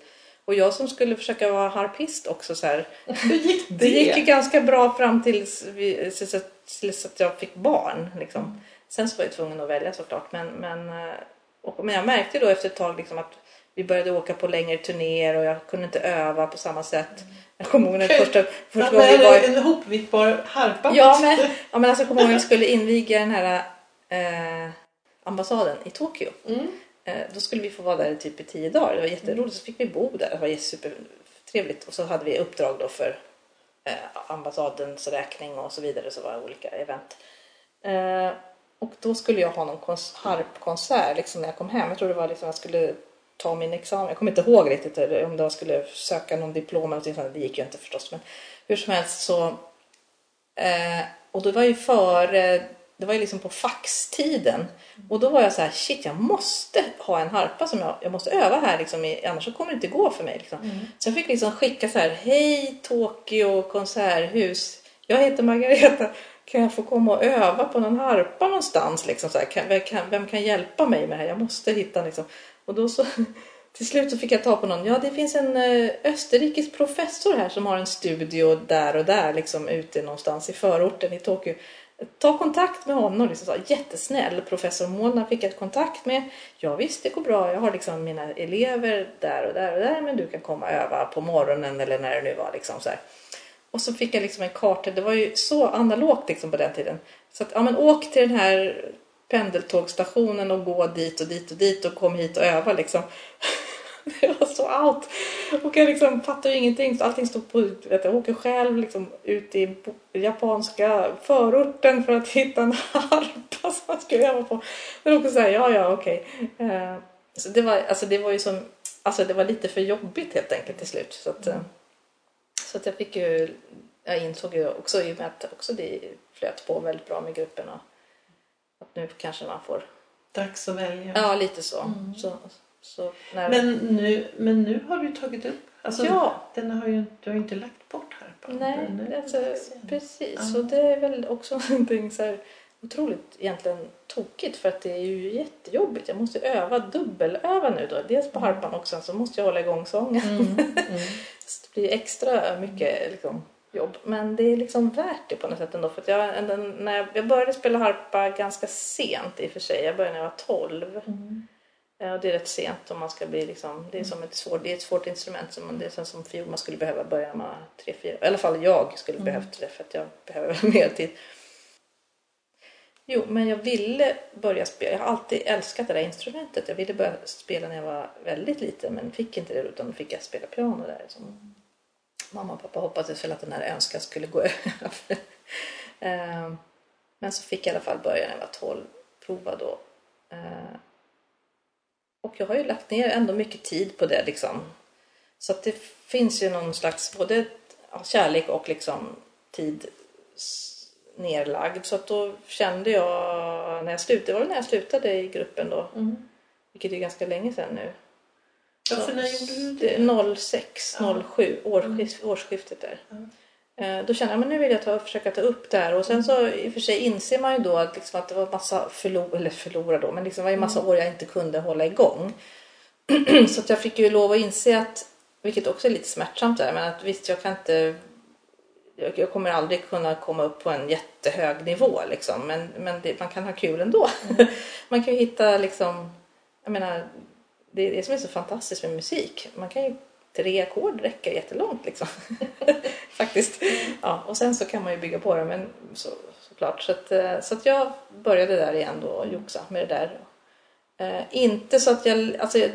Och jag som skulle försöka vara harpist också så här. Hur gick det? Det gick ju ganska bra fram tills, vi, tills, att- jag fick barn. Liksom. Sen så var jag tvungen att välja såklart. Men, men, eh, och, men jag märkte då efter ett tag liksom att vi började åka på längre turnéer och jag kunde inte öva på samma sätt. Jag kommer ihåg när första, första gången vi var en hopviktbar harpa? Ja men, ja, men alltså, jag kommer ihåg att jag skulle inviga den här eh, ambassaden i Tokyo. Mm. Eh, då skulle vi få vara där typ i tio dagar. Det var jätteroligt. Så fick vi bo där. Det var supertrevligt. Och så hade vi uppdrag då för eh, ambassadens räkning och så vidare. Så var det olika event. Eh, och då skulle jag ha någon kons- harpkonsert liksom, när jag kom hem. Jag tror det var liksom jag skulle ta min examen. Jag kommer inte ihåg riktigt om jag skulle söka någon diplom eller någonting sånt. Det gick ju inte förstås. Men hur som helst så Eh, och då var ju före, det var ju liksom på faxtiden. Och då var jag så här, shit jag måste ha en harpa som jag, jag måste öva här liksom, i, annars så kommer det inte gå för mig. Liksom. Så jag fick liksom skicka så här, hej Tokyo konserthus. Jag heter Margareta, kan jag få komma och öva på någon harpa någonstans? Liksom, så här, kan, vem, kan, vem kan hjälpa mig med det här? Jag måste hitta liksom. Och då så till slut så fick jag ta på någon. Ja, det finns en eh, österrikisk professor här som har en studio där och där, liksom ute någonstans i förorten i Tokyo. Ta kontakt med honom. Liksom, så, jättesnäll. Professor Molnar fick jag kontakt med. Ja visst, det går bra. Jag har liksom mina elever där och där och där. Men du kan komma och öva på morgonen eller när det nu var. Liksom, så här. Och så fick jag liksom en karta. Det var ju så analogt liksom på den tiden. Så att, ja men åk till den här pendeltågstationen och gå dit och dit och dit och kom hit och öva liksom. Det var så allt Och jag liksom fattade ju ingenting. Så allting stod på vet, Jag åker själv liksom ut i japanska förorten för att hitta en harpa som jag ska öva på. Men också säga ja, ja, okej. Eh, Så det var, alltså det var ju som, alltså det var lite för jobbigt helt enkelt till slut. Så att, eh, så att jag fick ju, jag insåg ju också i och med att också det flöt på väldigt bra med gruppen och att nu kanske man får, Dags att välja. ja lite så. så, så när, Men, nu, men nu har du tagit upp, alltså, Ja. den har ju, du har ju inte lagt bort harpan. Nej, Den alltså, precis. Så det är väl också någonting så här, otroligt egentligen tokigt för att det är ju jättejobbigt. Jag måste öva, dubbelöva nu då. Dels på harpan också, så måste jag hålla igång sången. Mm. Mm. Så det blir extra mycket liksom, jobb. Men det är liksom värt det på något sätt ändå. För att jag, när jag, jag började spela harpa ganska sent i och för sig. Jag började när jag var 12. Mm. Ja, det är rätt sent om man ska bli liksom, det är som ett svårt, det är ett svårt instrument som man, det är som, fiol man skulle behöva börja när man var tre, fyra, i alla fall jag skulle Mm. behövt det för att jag behöver mer tid. Jo, men jag ville börja spela, jag har alltid älskat det där instrumentet. Jag ville börja spela när jag var väldigt liten men fick inte det utan då fick jag spela piano där. Som mamma och pappa hoppades väl att den här önskan skulle gå över. Ehm, Men så fick jag i alla fall börja när jag var 12, prova då. Ehm, och jag har ju lagt ner ändå mycket tid på det liksom. Så att det finns ju någon slags både kärlek och liksom tid nerlagd. Så att då kände jag när jag slutade, det var när jag slutade i gruppen då. Mm. Vilket är ganska länge sedan nu. Ja, för när gjorde du Det det? är 06, 07, årsskift, årsskiftet där. Eh, Då kände jag men nu vill jag ta, försöka ta upp det här och sen så i och för sig inser man ju då att, liksom att det var massa förlor, eller förlora då, men liksom var ju massa år jag inte kunde hålla igång. så att jag fick ju lov att inse att, vilket också är lite smärtsamt där, men att visst jag kan inte jag kommer aldrig kunna komma upp på en jättehög nivå liksom, men, men det, man kan ha kul ändå. man kan ju hitta liksom, jag menar, det är det som är så fantastiskt med musik. Man kan ju, tre ackord räcker jättelångt liksom. Faktiskt. Ja, och sen så kan man ju bygga på det, men så, såklart. Så att, eh, så att jag började där igen då och joxa med det där. Eh, inte så att jag, alltså jag,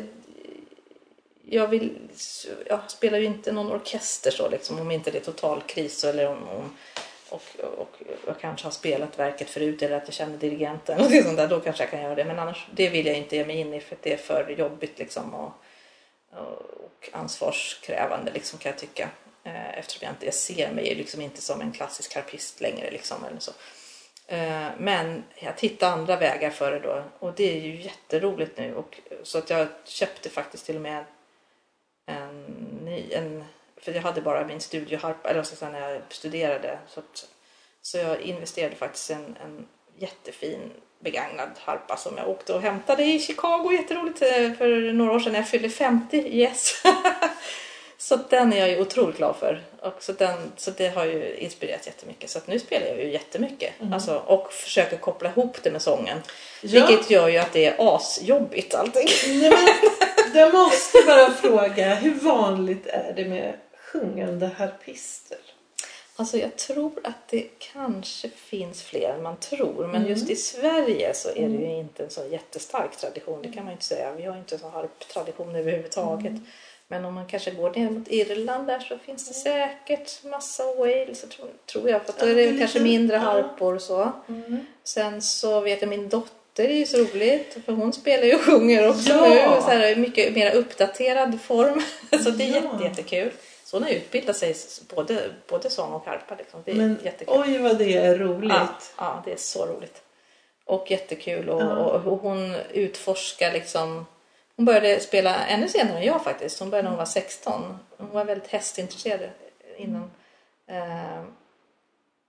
jag vill, jag spelar ju inte någon orkester så liksom, om inte det är total kris eller om, om och, och jag kanske har spelat verket förut eller att jag känner dirigenten och sånt där, då kanske jag kan göra det. Men annars, det vill jag inte ge mig in i för det är för jobbigt liksom och, och ansvarskrävande liksom kan jag tycka. Eh, eftersom jag inte jag ser mig liksom inte som en klassisk harpist längre liksom eller så. Eh, men jag tittade andra vägar för det då och det är ju jätteroligt nu. Och, så att jag köpte faktiskt till och med en ny, en, för jag hade bara min studioharpa, eller säga, när jag studerade. Så, att, så jag investerade faktiskt en, en jättefin begagnad harpa som jag åkte och hämtade i Chicago. Jätteroligt eh, för några år sedan när jag fyllde 50. Yes! så den är jag ju otroligt glad för. Och så, den, så det har ju inspirerat jättemycket. Så nu spelar jag ju jättemycket. Alltså, och försöker koppla ihop det med sången. Ja. Vilket gör ju att det är asjobbigt allting. Nej, men, jag måste bara fråga, hur vanligt är det med sjungande harpister? Alltså jag tror att det kanske finns fler än man tror. Men just i Sverige så är det ju inte en så jättestark tradition. Det kan man ju inte säga. Vi har inte en sån harptradition överhuvudtaget. Men om man kanske går ner mot Irland där så finns det säkert massa Wales, tror, tror jag. För då är det kanske mindre harpor och så. Sen så vet jag min dotter är ju så roligt för hon spelar ju och sjunger också Ja. nu. Så här, mycket mer uppdaterad form. Så det är Ja. jätte, jättekul. Så hon har utbildat sig både, både sång och harpa. Liksom. Det är Men jättekul. oj vad det är roligt. Ja, ja, det är så roligt. Och jättekul. Och, Ja. och, och hon utforskar liksom... Hon började spela ännu senare än jag faktiskt. Hon började när hon var 16. Hon var väldigt hästintresserad innan. Eh,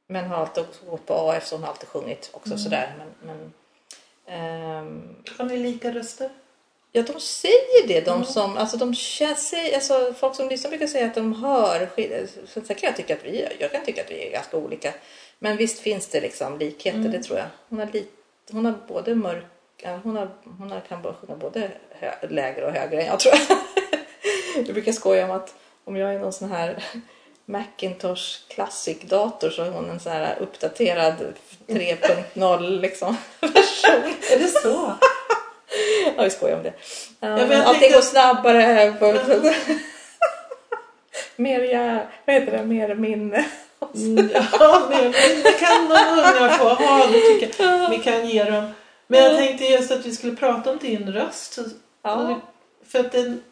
men har alltid gått på AF så hon har alltid sjungit också Mm. sådär. Men, men, ehm, Har ni lika röster? Ja, de säger det. De som, alltså de känner sig, alltså folk som lyssnar brukar säga att de hör. Sen kan jag tycka att vi, är- jag kan tycka att vi är ganska olika. Men visst finns det liksom likheter, det tror jag. Hon har, lite, hon har både mörk, hon har, hon har, kan sjunga både hö, lägre och högre än jag tror jag. Jag brukar skoja om att om jag är någon sån här Macintosh Classic-dator så är hon en sån här uppdaterad 3.0 liksom version. Är det så? Ja, vi skojar om det. Ja, men jag Allting tänkte- går snabbare. mer jag, vad heter det, mer minne. Mm, ja, men det kan de unga få ha. Det tycker jag. Vi kan ge dem. Men jag tänkte just att vi skulle prata om din röst. Ja. För att den,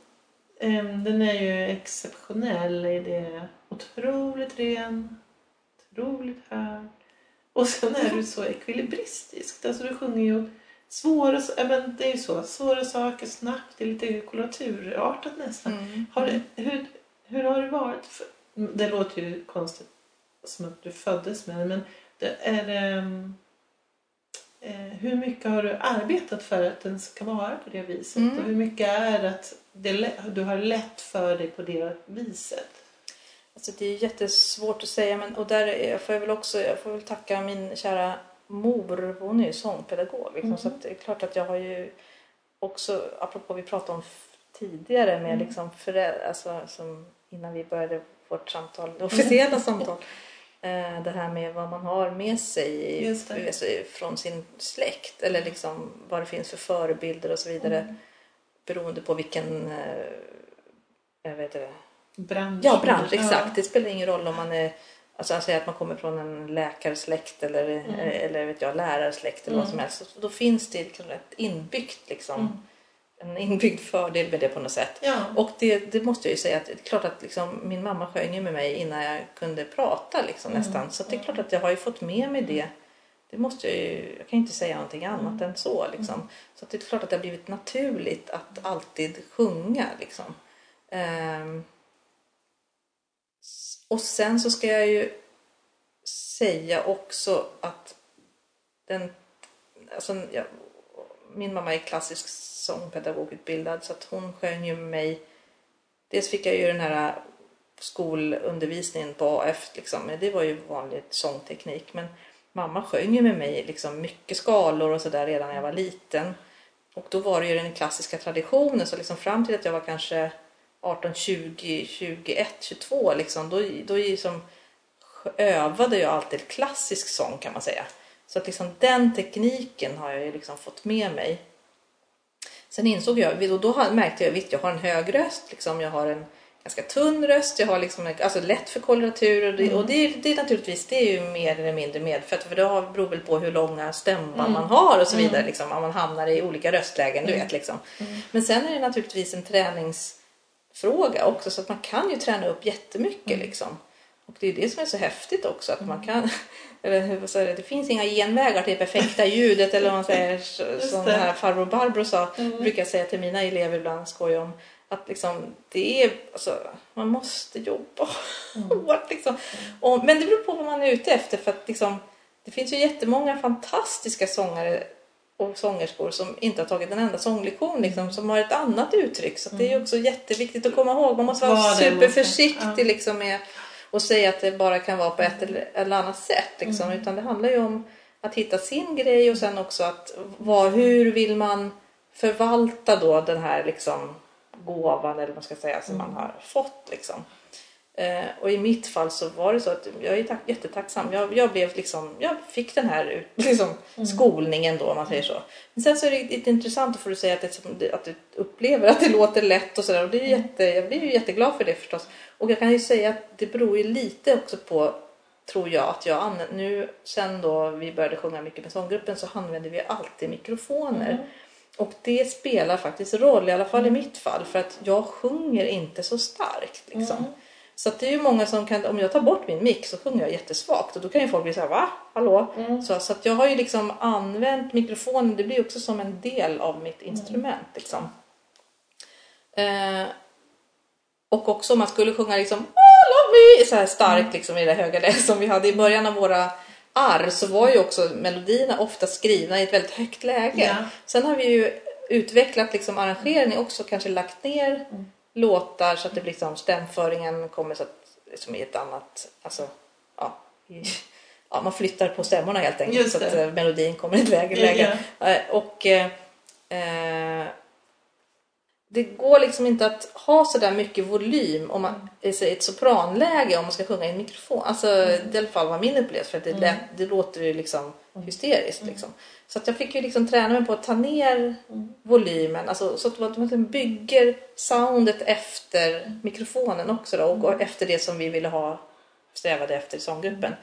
em, den är ju exceptionell. Det är otroligt ren, otroligt hög. Och sen är du så ekvilibristisk. Alltså du sjunger ju svåra, men det är ju så, svåra saker snabbt. Det är lite koloraturartat nästan. Mm. Har det, hur, hur har det varit? För, det låter ju konstigt som att du föddes med det, men det är mm, eh, hur mycket har du arbetat för att den ska vara på det viset? Mm. Och hur mycket är det att det, du har lätt för dig på det viset? Alltså det är jättesvårt att säga men och där är- får jag väl också jag får väl tacka min kära mor. Hon är ju sångpedagog. Liksom, Mhm. Så det är klart att jag har ju också, apropå vi pratade om tidigare med Mm. liksom föräldrar, alltså som innan vi började vårt samtal, Mm. det officiella samtal. eh, Det här med vad man har med sig det. alltså, från sin släkt eller liksom vad det finns för förebilder och så vidare. Mm. Beroende på vilken eh, jag vet inte, Bransch. Ja, bransch, exakt. Ja. Det spelar ingen roll om man är Alltså jag säger att man kommer från en läkarsläkt eller, eller vet jag, lärarsläkt eller vad som Mm. helst. Så Då finns det liksom ett inbyggt liksom, Mm. en inbyggd fördel med det på något sätt. Ja. Och det, det måste jag ju säga att det är klart att liksom, min mamma sjöng ju med mig innan jag kunde prata liksom, Mm. nästan. Så det är klart att jag har ju fått med mig det. Det måste jag ju, jag kan ju inte säga någonting annat än så liksom. Så det är klart att det har blivit naturligt att alltid sjunga liksom. S- och sen så ska jag ju säga också att den, alltså, jag, min mamma är klassisk sångpedagogutbildad så att hon sjöng ju med mig. Dels fick jag ju den här skolundervisningen på AF liksom, det var ju vanlig sångteknik. Men mamma sjöng ju med mig liksom mycket skalor och sådär redan när jag var liten. Och då var det ju den klassiska traditionen så liksom fram till att jag var kanske 18, 20, 21, 22 liksom, då, då liksom övade jag alltid klassisk sång kan man säga. Så att liksom den tekniken har jag liksom fått med mig. Sen insåg jag, och då märkte jag att jag har en hög röst, liksom, jag har en ganska tunn röst, jag har liksom alltså lätt för koloratur och, det, och det, det är naturligtvis det är ju mer eller mindre medfött för det beror väl på hur långa stämband man har och så vidare, liksom, om man hamnar i olika röstlägen, du vet. Liksom. Men sen är det naturligtvis en träningsfråga också så att man kan ju träna upp jättemycket liksom. Och det är det som är så häftigt också att man kan, eller hur vad säger det, det finns inga genvägar till det perfekta ljudet eller vad man säger som här farbror Barbro sa, Mm. brukar jag säga till mina elever ibland, skoja om. Att liksom, det är, alltså, man måste jobba hårt. Liksom. Och, men det beror på vad man är ute efter. För att, liksom, det finns ju jättemånga fantastiska sångare och sångerskor som inte har tagit en enda sånglektion liksom, som har ett annat uttryck. Så det är ju också jätteviktigt att komma ihåg. Man måste vara det superförsiktig måste- ja. liksom, med att säga att det bara kan vara på ett eller, annat sätt. Liksom. Utan det handlar ju om att hitta sin grej och sen också att vad, hur vill man förvalta då den här liksom, gåvan eller vad man ska säga som man har fått. Liksom. Eh, och i mitt fall så var det så att jag är tack, jättetacksam. Jag, jag, blev liksom, jag fick den här ut- liksom, skolningen då om man säger så. Men sen så är det lite intressant att få du säga att, det, att du upplever att det låter lätt och sådär. Och det är jätte, jag blir ju jätteglad för det förstås. Och jag kan ju säga att det beror ju lite också på tror jag att jag använder, nu sen då vi började sjunga mycket med sånggruppen så använder vi alltid mikrofoner. Och det spelar faktiskt roll, i alla fall i mitt fall, för att jag sjunger inte så starkt. Liksom. Så det är ju många som kan, om jag tar bort min mick så sjunger jag jättesvagt och då kan ju folk bli såhär va? Hallå? Så, så att jag har ju liksom använt mikrofonen, det blir också som en del av mitt instrument. Liksom. Eh, och också om man skulle sjunga liksom "Oh, love me", så här starkt liksom, i det höga läget som vi hade i början av våra arr så var ju också melodierna ofta skrivna i ett väldigt högt läge. Ja. Sen har vi ju utvecklat liksom arrangering också, kanske lagt ner låtar så att det blir liksom stämföringen kommer så att, liksom i ett annat, alltså, ja, i, ja, man flyttar på stämmorna helt enkelt så att eh, melodin kommer i ett lägre Ja, läge. Eh, Och eh, det går liksom inte att ha så där mycket volym om man i ett sopranläge om man ska sjunga i en mikrofon. Alltså det är i alla fall var min upplevelse för att det, lät, det låter ju liksom hysteriskt. Liksom. Så att jag fick ju liksom träna mig på att ta ner volymen alltså, så att man man bygger soundet efter mikrofonen också då, och efter det som vi ville ha strävade efter i sånggruppen.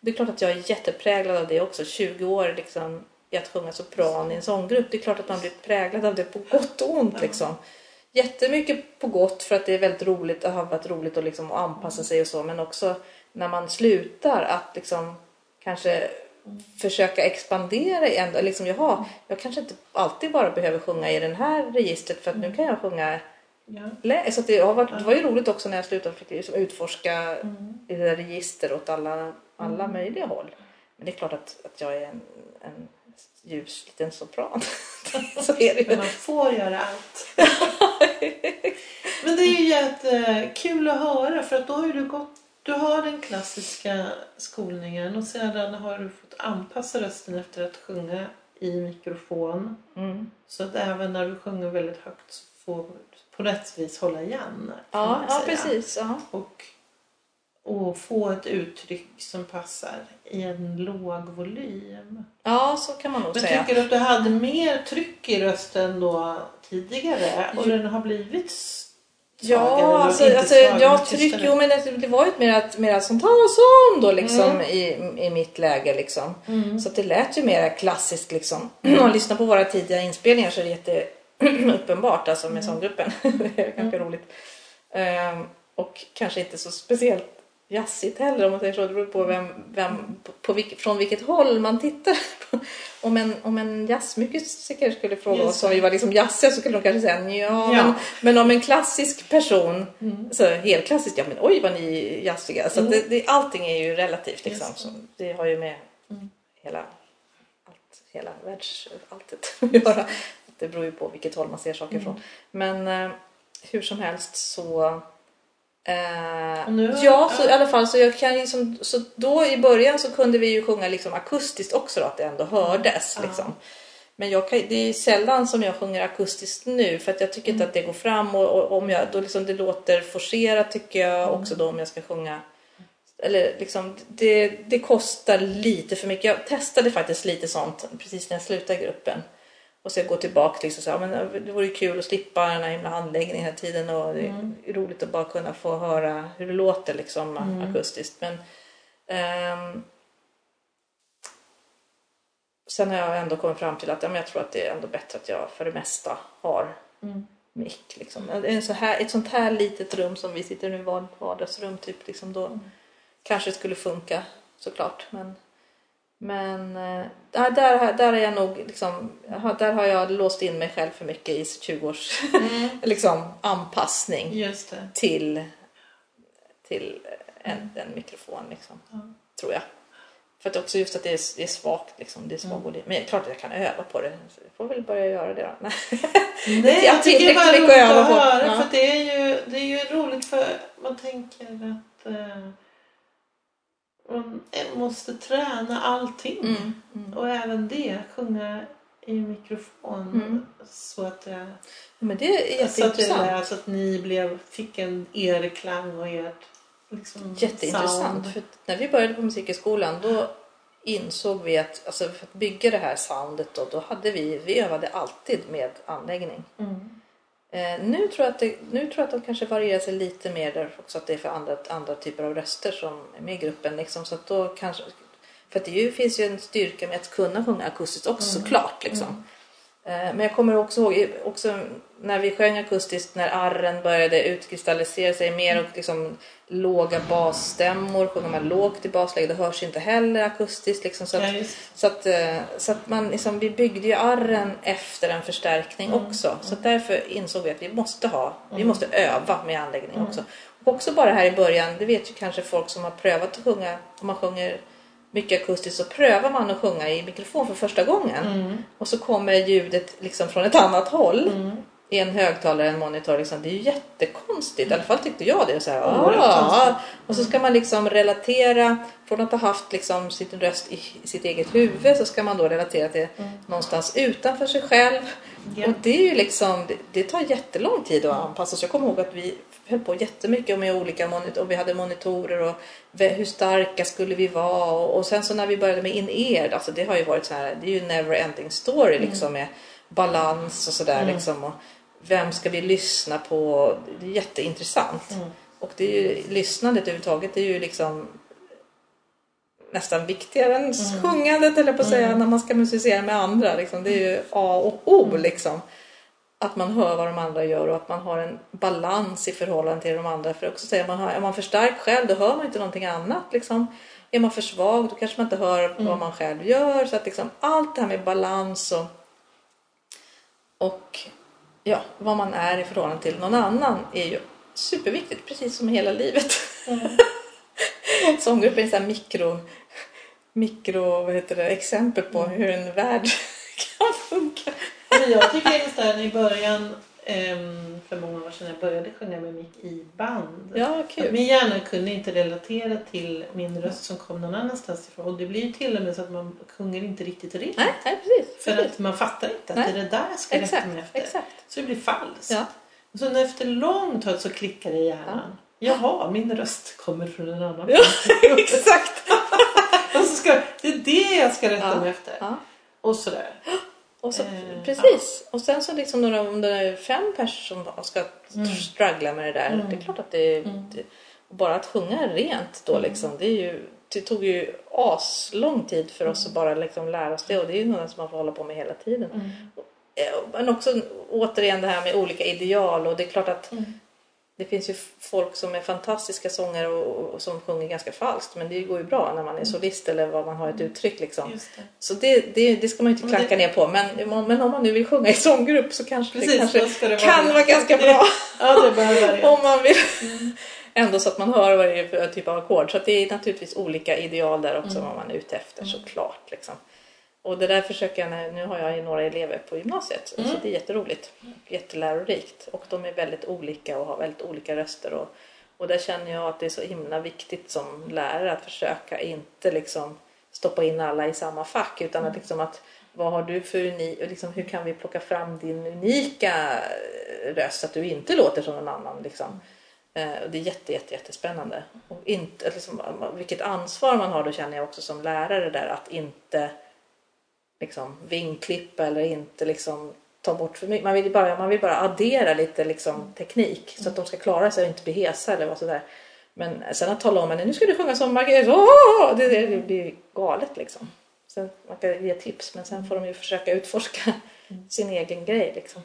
Det är klart att jag är jättepräglad av det också. 20 år liksom, i att sjunga sopran i en sånggrupp. Det är klart att man blir präglad av det på gott och ont. Liksom. Jättemycket på gott för att det är väldigt roligt, det har varit roligt att, liksom, att anpassa sig och så. Men också när man slutar att liksom, kanske försöka expandera igen. Liksom, jaha, jag kanske inte alltid bara behöver sjunga i den här registret för att nu kan jag sjunga Ja. så att det, har varit, det var ju roligt också när jag slutade jag liksom utforska i det där register åt alla, alla möjliga håll. Men det är klart att, att jag är en, en ljus liten sopran. så är det Men man får göra allt. Men det är ju jättekul att höra för att då har ju du gått du har den klassiska skolningen och sedan har du fått anpassa rösten efter att sjunga i mikrofon. Mm. Så att även när du sjunger väldigt högt så får du på rätt vis hålla igen. Ja, ja, precis. Ja. Och, och få ett uttryck som passar i en låg volym. ja, så kan man nog Men säga. tycker du att du hade mer tryck i rösten då tidigare och den har blivit? Ja, alltså, alltså jag tryck, jo men det, det var ju ett mera, mera sånt här sång då liksom Mm. i, i mitt läge liksom. Så att det lät ju mera klassiskt liksom. Om man lyssnar på våra tidiga inspelningar så är det jätte uppenbart alltså med sånggruppen. det är ganska roligt. Ehm, och kanske inte så speciellt jazzigt heller om man säger så. Det beror på, vem, vem, på, på vilk, från vilket håll man tittar. om, en, om en jazzmusiker skulle fråga oss om vi var liksom jazziga så skulle de kanske säga ja, Ja. Men, men om en klassisk person, Mm. så helt klassiskt, ja men oj vad ni är jazziga. Så att det, det, allting är ju relativt liksom. Så det har ju med Mm. hela, allt, hela världsalltet att göra. Det beror ju på vilket håll man ser saker Mm. ifrån. Men eh, hur som helst så nu- ja, så ja. i alla fall så jag kan liksom, så då i början så kunde vi ju sjunga liksom akustiskt också då, att det ändå hördes Ja. liksom. Men jag kan, det är sällan som jag sjunger akustiskt nu för att jag tycker inte att det går fram och, och om jag, då liksom det låter forcerat tycker jag också då om jag ska sjunga. Eller liksom, det, det kostar lite för mycket. Jag testade faktiskt lite sånt precis när jag slutade gruppen. Och jag går tillbaka liksom så här, men det vore kul att slippa den här himla handläggningen hela tiden och det är roligt att bara kunna få höra hur det låter liksom akustiskt. Men ehm, sen har jag ändå kommit fram till att ja, men jag tror att det är ändå bättre att jag för det mesta har Mm. mick. Liksom. En så här, ett sånt här litet rum som vi sitter i nu, vard- vardagsrum, typ, liksom, då kanske det skulle funka såklart. Men, men eh, där, där, är jag nog liksom, där har jag låst in mig själv för mycket i 20 års liksom, anpassning till, till en, en mikrofon. Liksom, Tror jag. För att också just att det är, det är svagt. Liksom, det är svag volym. Men det är klart att jag kan öva på det. Så jag får väl börja göra det då. Nej. Jag tycker det var mycket roligt att att på. höra Ja. för det är ju, det är ju roligt för man tänker att eh, man måste träna allting. Mm, mm. Och även det, sjunga i mikrofon. Mm. Så att det, Men det är så att, det jätteintressant. så att ni blev, fick en er klang och ert liksom, Jätteintressant. sound. För när vi började på Musikhögskolan då insåg vi att alltså, för att bygga det här soundet då, då hade vi, vi övade alltid med anläggning. Mm. Eh, nu, tror jag att det, nu tror jag att de kanske varierar sig lite mer där också att det är för andra, andra typer av röster som är med i gruppen. Liksom, så då kanske, för att det ju, finns ju en styrka med att kunna sjunga akustiskt också såklart. Liksom. Eh, Men jag kommer också ihåg också när vi sjöng akustiskt när arren började utkristallisera sig mer och liksom låga basstämmor. Sjunger man lågt i basläge det hörs inte heller akustiskt. Liksom, så att, Ja, så att, eh, så att man liksom, vi byggde ju arren efter en förstärkning också. Så att därför insåg vi att vi måste ha, vi måste öva med anläggning också. Och också bara här i början, det vet ju kanske folk som har prövat att sjunga, om man sjunger mycket akustiskt så prövar man att sjunga i mikrofon för första gången. Mm. Och så kommer ljudet liksom från ett annat håll. I en högtalare, en monitor. Liksom. Det är ju jättekonstigt. I alla fall tyckte jag det. Så här, Oerhört ah. Och så ska man liksom relatera. Från att ha haft liksom sin röst i sitt eget huvud så ska man då relatera till någonstans utanför sig själv. Ja. Och det är ju liksom, det, det tar jättelång tid att anpassa sig. Jag kommer ihåg att vi höll på jättemycket med olika monitorer. Vi hade monitorer och hur starka skulle vi vara. Och, och sen så när vi började med in-ear, alltså det har ju varit så här, det är ju never ending story liksom med balans och sådär liksom. Och vem ska vi lyssna på? Det är jätteintressant. Och det är ju, lyssnandet överhuvudtaget är ju liksom nästan viktigare än sjungandet eller på att säga när man ska musicera med andra. Liksom. Det är ju A och O liksom. Att man hör vad de andra gör och att man har en balans i förhållande till de andra. För också man har, är man för stark själv då hör man inte någonting annat. Liksom. Är man för svag då kanske man inte hör vad man själv gör. Så att liksom, allt det här med balans och, och ja, vad man är i förhållande till någon annan är ju superviktigt. Precis som hela livet. Sånggruppen är så här mikro, mikro vad heter det, exempel på hur en värld kan funka. Men jag tycker just där i början, ehm, för många år sedan, jag började sjunga med mick i band. Ja, kul. min hjärna kunde inte relatera till min röst som kom någon annanstans ifrån. Och det blir ju till och med så att man sjunger inte riktigt rent. Nej, nej precis. För precis. att man fattar inte att Nej. det är det där jag ska rätta mig efter. exakt. Så det blir falskt. Ja. Och när efter lång tid så klickar det i hjärnan. Jaha, min röst kommer från en annan Ja, exakt. ska, det är det jag ska rätta Ja. mig efter. Ja. Och sådär. Och så, Eh, precis. Och sen så liksom några, om det är fem personer som ska Mm. struggla med det där. Mm. Det är klart att det, Mm. det bara att sjunga rent då liksom. Det, är ju, det tog ju as lång tid för oss att bara liksom lära oss det. Och det är ju något som man får hålla på med hela tiden. Mm. Eh, Men också återigen det här med olika ideal. Och det är klart att Mm. Det finns ju folk som är fantastiska sångare och, och som sjunger ganska falskt. Men det går ju bra när man är solist eller vad man har ett uttryck liksom. Det. Så det, det, det ska man ju inte klanka ner på. Men, men om man nu vill sjunga i sånggrupp så kanske det Precis, kanske det vara kan vara ganska bra. Ja, om man vill. Mm. Ändå så att man hör vad det är för typ av ackord. Så det är naturligtvis olika ideal där också Mm. vad man är ute efter Mm. såklart. Liksom. Och det där försöker jag, när- nu har jag ju några elever på gymnasiet. Mm. Så det är jätteroligt och jättelärorikt. Och de är väldigt olika och har väldigt olika röster. Och, och där känner jag att det är så himla viktigt som lärare att försöka inte liksom stoppa in alla i samma fack. Utan att liksom att vad har du för unik, liksom, hur kan vi plocka fram din unika röst så att du inte låter som någon annan. Liksom. Eh, och det är jätte, jätte, jättespännande. Och inte, liksom, vilket ansvar man har då känner jag också som lärare där att inte liksom, vingklippa eller inte liksom, ta bort för mycket. Man vill bara, man vill bara addera lite liksom, teknik så att de ska klara sig och inte bli hesa eller vad sådär. Men sen att tala om att nu ska du sjunga som Margareta, Åh! det, det, det blir galet liksom. Sen, man kan ge tips men sen får de ju försöka utforska sin egen grej liksom.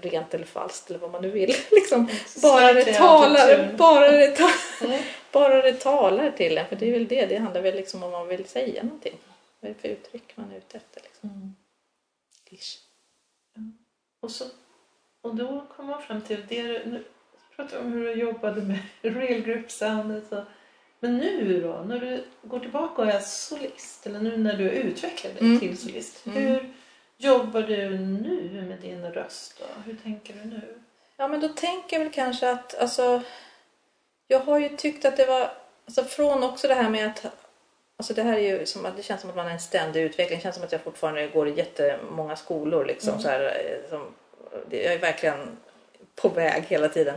Rent eller falskt eller vad man nu vill. Liksom. Bara, det talar, bara, det ta, Mm. bara det talar till en. För det är väl det, det handlar väl liksom om man vill säga någonting. Vad är det för uttryck man är ute efter? Liksom. Mm. Ish. Och, så, och då kom man fram till det. Nu pratar om hur du jobbade med real group soundet. Och, men nu då, när du går tillbaka och är solist, eller nu när du utvecklar dig Mm. till solist. Mm. Hur jobbar du nu med din röst? Då? Hur tänker du nu? Ja men då tänker jag väl kanske att alltså, jag har ju tyckt att det var alltså från också det här med att Alltså det här är ju som att det känns som att man har en ständig utveckling. Det känns som att jag fortfarande går i jättemånga skolor. Liksom, Mm. så här, eh, som, jag är verkligen på väg hela tiden.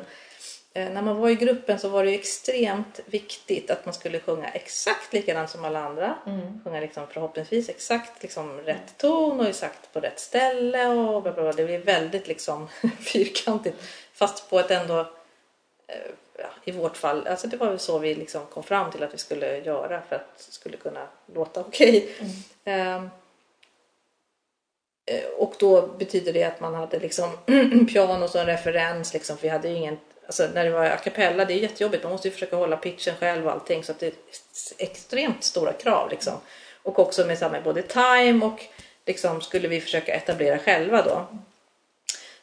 Eh, när man var i gruppen så var det ju extremt viktigt att man skulle sjunga exakt likadant som alla andra. Mm. Sjunga liksom förhoppningsvis exakt liksom rätt ton och exakt på rätt ställe. Och bla bla bla. Det blir väldigt liksom fyrkantigt. Fast på ett ändå, eh, i vårt fall, alltså det var väl så vi liksom kom fram till att vi skulle göra för att det skulle kunna låta okej. Ehm, eh, och då betyder det att man hade liksom piano som referens. Liksom, för vi hade ju ingen, alltså när det var a cappella, det är jättejobbigt. Man måste ju försöka hålla pitchen själv och allting. Så att det är extremt stora krav. Liksom. Och också med, med både time och liksom, skulle vi försöka etablera själva då.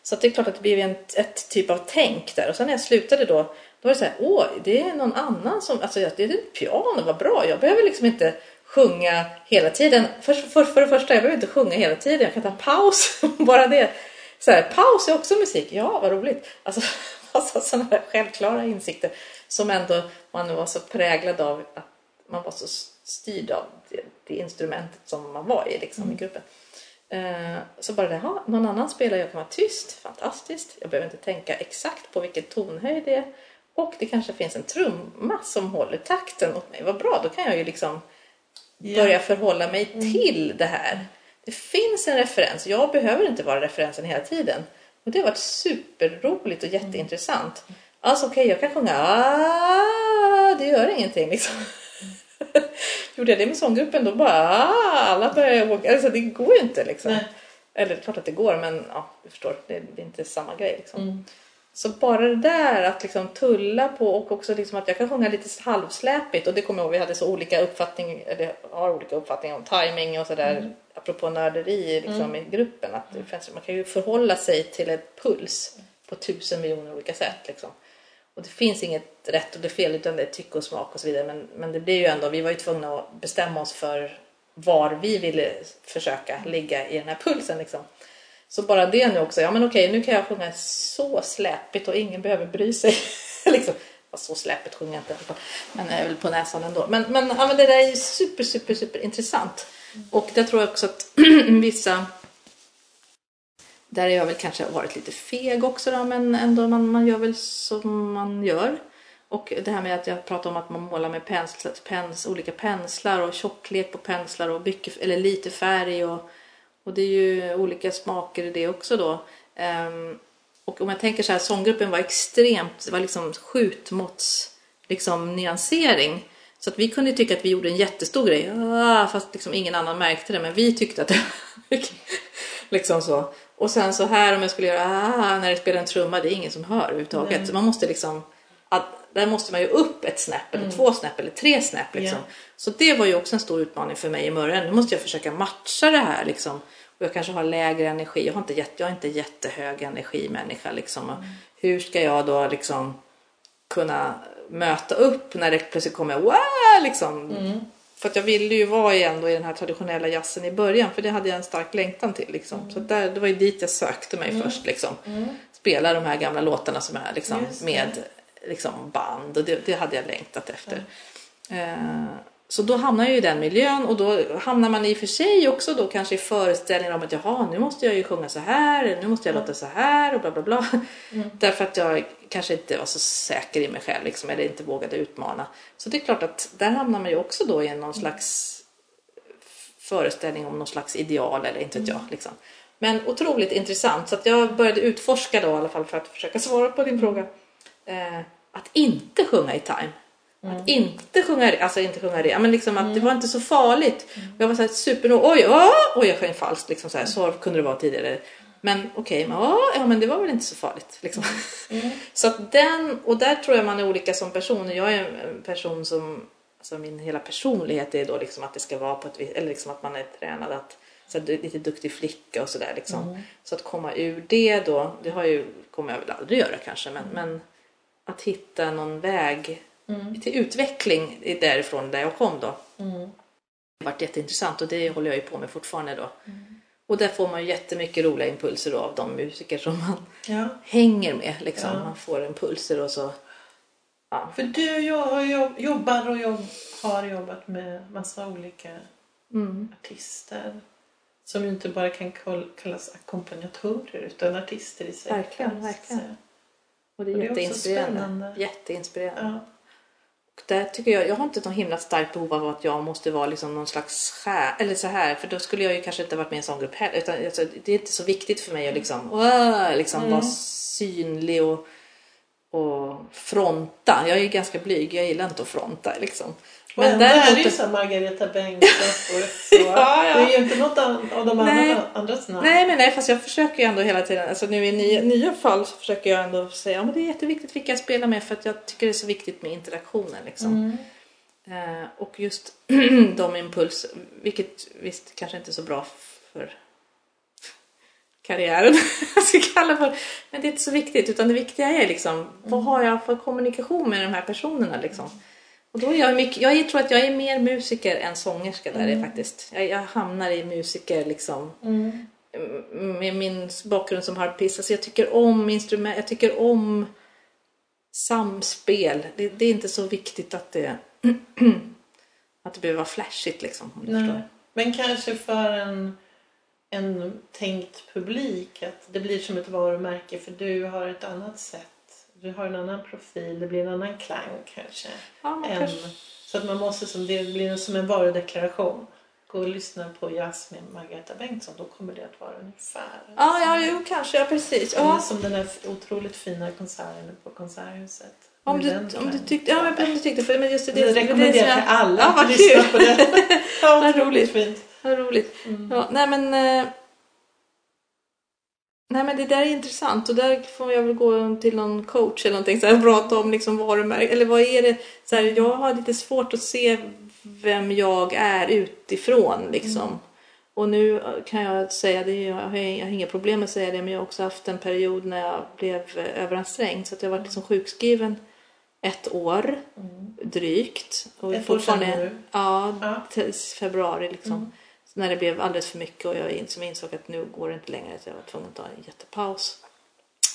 Så det är klart att det blev en, ett typ av tänk där. Och sen när jag slutade då, då var det så här, åh, det är någon annan som, alltså det är ett piano, vad bra. Jag behöver liksom inte sjunga hela tiden. För, för, för det första, jag behöver inte sjunga hela tiden. Jag kan ta paus, bara det. Så här, paus är också musik, ja vad roligt. Alltså massa sådana här självklara insikter som ändå man var så präglad av att man var så styrd av det, det instrumentet som man var i liksom, i gruppen. Eh, Så bara det, ha, någon annan spelar, jag kan vara tyst, fantastiskt. Jag behöver inte tänka exakt på vilken tonhöjd det är. Och det kanske finns en trumma som håller takten åt mig. Vad bra, då kan jag ju liksom börja förhålla mig till det här. Det finns en referens, jag behöver inte vara referensen hela tiden. Och det har varit superroligt och jätteintressant. Alltså okej, jag kan sjunga ah, det gör ingenting liksom. Gjorde jag det med sånggruppen då bara ah, alla började åka. Alltså det går ju inte liksom. Nej. Eller klart att det går men ja, du förstår, det, det är inte samma grej liksom. Mm. Så bara det där att liksom tulla på och också liksom att jag kan sjunga lite halvsläpigt och det kommer jag ihåg, vi hade så olika uppfattning, eller har olika uppfattningar om timing och sådär Mm. apropå nörderi liksom, i gruppen. Att man kan ju förhålla sig till ett puls på tusen miljoner olika sätt. Liksom. Och det finns inget rätt och det fel utan det är tycke och smak och så vidare. Men, men det blir ju ändå, vi var ju tvungna att bestämma oss för var vi ville försöka ligga i den här pulsen. Liksom. Så bara det nu också, ja men okej nu kan jag sjunga så släpigt och ingen behöver bry sig. liksom. Så släpigt sjunger jag inte i alla fall. Men jag är väl på näsan ändå. Men, men, ja, men det där är ju super, super, super intressant. Och det tror jag också att vissa där har jag väl kanske varit lite feg också då, men ändå man, man gör väl som man gör. Och det här med att jag pratar om att man målar med pensl, pens, olika penslar och tjocklek på penslar och mycket, eller lite färg och, och det är ju olika smaker i det också då. Um, och om jag tänker så här, sånggruppen var extremt, det var liksom skjutmåtts liksom nyansering. Så att vi kunde tycka att vi gjorde en jättestor grej, ah, fast liksom ingen annan märkte det, men vi tyckte att det liksom så. Och sen så här om jag skulle göra ah, när det spelar en trumma, det är ingen som hör överhuvudtaget. Så man måste liksom, där måste man ju upp ett snäpp eller mm. två snäpp eller tre snäpp liksom. Yeah. Så det var ju också en stor utmaning för mig i början. Nu måste jag försöka matcha det här liksom. Och jag kanske har lägre energi. Jag, har inte jätte, jag är inte jättehög energimänniska liksom. Mm. Hur ska jag då liksom kunna möta upp när det plötsligt kommer wow liksom. Mm. För att jag ville ju vara ändå i den här traditionella jazzen i början för det hade jag en stark längtan till. Liksom. Mm. Så där, det var ju dit jag sökte mig mm. först. Liksom. Mm. Spela de här gamla låtarna som är liksom, med liksom, band och det, det, hade jag längtat efter. Eh, så då hamnar jag i den miljön och då hamnar man i och för sig också då kanske i föreställningar om att jaha nu måste jag ju sjunga så här, nu måste jag låta så här och bla bla bla. Mm. Därför att jag kanske inte var så säker i mig själv liksom, eller inte vågade utmana. Så det är klart att där hamnar man ju också då i någon mm. slags föreställning om någon slags ideal eller inte vet jag. Mm. Liksom. Men otroligt intressant så att jag började utforska då i alla fall för att försöka svara på din fråga. Eh, att inte sjunga i time. Mm. Att inte sjunga, alltså inte sjunga det, men liksom att mm. det var inte så farligt. Mm. Jag var så här super, oj, oj, oj, jag sjöng falskt liksom så här, så kunde det vara tidigare. Men okej, okay, ja, men det var väl inte så farligt. Liksom. Mm. så att den, och där tror jag man är olika som person. Jag är en person som, alltså min hela personlighet är då liksom att det ska vara på ett visst, eller liksom att man är tränad att så här, lite duktig flicka och sådär liksom. Mm. Så att komma ur det då, det har ju, kommer jag väl aldrig göra kanske, men, men att hitta någon väg mm. till utveckling därifrån där jag kom då. Mm. Det har varit jätteintressant och det håller jag ju på med fortfarande då. Mm. Och där får man ju jättemycket roliga impulser då av de musiker som man ja. hänger med. Liksom. Ja. Man får impulser och så. Ja. För du jag jobbar och jag har jobbat med massa olika mm. artister som ju inte bara kan kallas ackompanjatörer utan artister i sig. Verkligen, verkligen. Och det är, och det är jätteinspirerande. jätteinspirerande. Ja. Och där tycker jag, jag har inte något himla starkt behov av att jag måste vara liksom någon slags skär, eller så här, för då skulle jag ju kanske inte varit med i en sån grupp heller. Utan alltså, det är inte så viktigt för mig att liksom, wow, liksom mm. vara synlig och, och fronta. Jag är ganska blyg, jag gillar inte att fronta liksom. Men, där är det ju så Margareta Bengtsson ja, ja. Det är ju inte något av de nej. andras namn. Nej, men nej, fast jag försöker ju ändå hela tiden, alltså nu i nya, nya fall så försöker jag ändå säga att ja, det är jätteviktigt vilka jag spelar med för att jag tycker det är så viktigt med interaktionen liksom. Mm. Eh, och just de impuls, vilket visst kanske inte är så bra för karriären, jag ska kalla för. Men det är inte så viktigt utan det viktiga är liksom, mm. vad har jag för kommunikation med de här personerna liksom. Och då är jag, mycket, jag tror att jag är mer musiker än sångerska där mm. faktiskt. Jag, jag, hamnar i musiker liksom. Mm. Med min bakgrund som harpist. Alltså jag tycker om instrument, jag tycker om samspel. Det, det är inte så viktigt att det, att det behöver vara flashigt liksom. Men kanske för en, en tänkt publik att det blir som ett varumärke för du har ett annat sätt du har en annan profil, det blir en annan klang kanske. Ja, än, kanske. Så att man måste, som, det blir som en varudeklaration. Gå och lyssna på jazz med Margareta Bengtsson, då kommer det att vara ungefär. Ja, ja jo, kanske, ja precis. Ja. Som den här otroligt fina konserten på Konserthuset. Om du, om du tyckte, ja men om du tyckte, för men just det. Det rekommenderar jag till alla ja, att lyssna på det. ja, vad roligt. Fint. Vad roligt. Mm. Ja, nej men eh, Nej men det där är intressant och där får jag väl gå till någon coach eller någonting så här, och prata om liksom varumärke eller vad är det? Så här, jag har lite svårt att se vem jag är utifrån liksom. Mm. Och nu kan jag säga det, jag har, jag har inga problem med att säga det men jag har också haft en period när jag blev överansträngd så att jag varit liksom sjukskriven ett år. Mm. drygt. Och Ett år sedan nu. Ja, Ja. februari liksom. Så när det blev alldeles för mycket och jag insåg att nu går det inte längre så jag var tvungen att ta en jättepaus.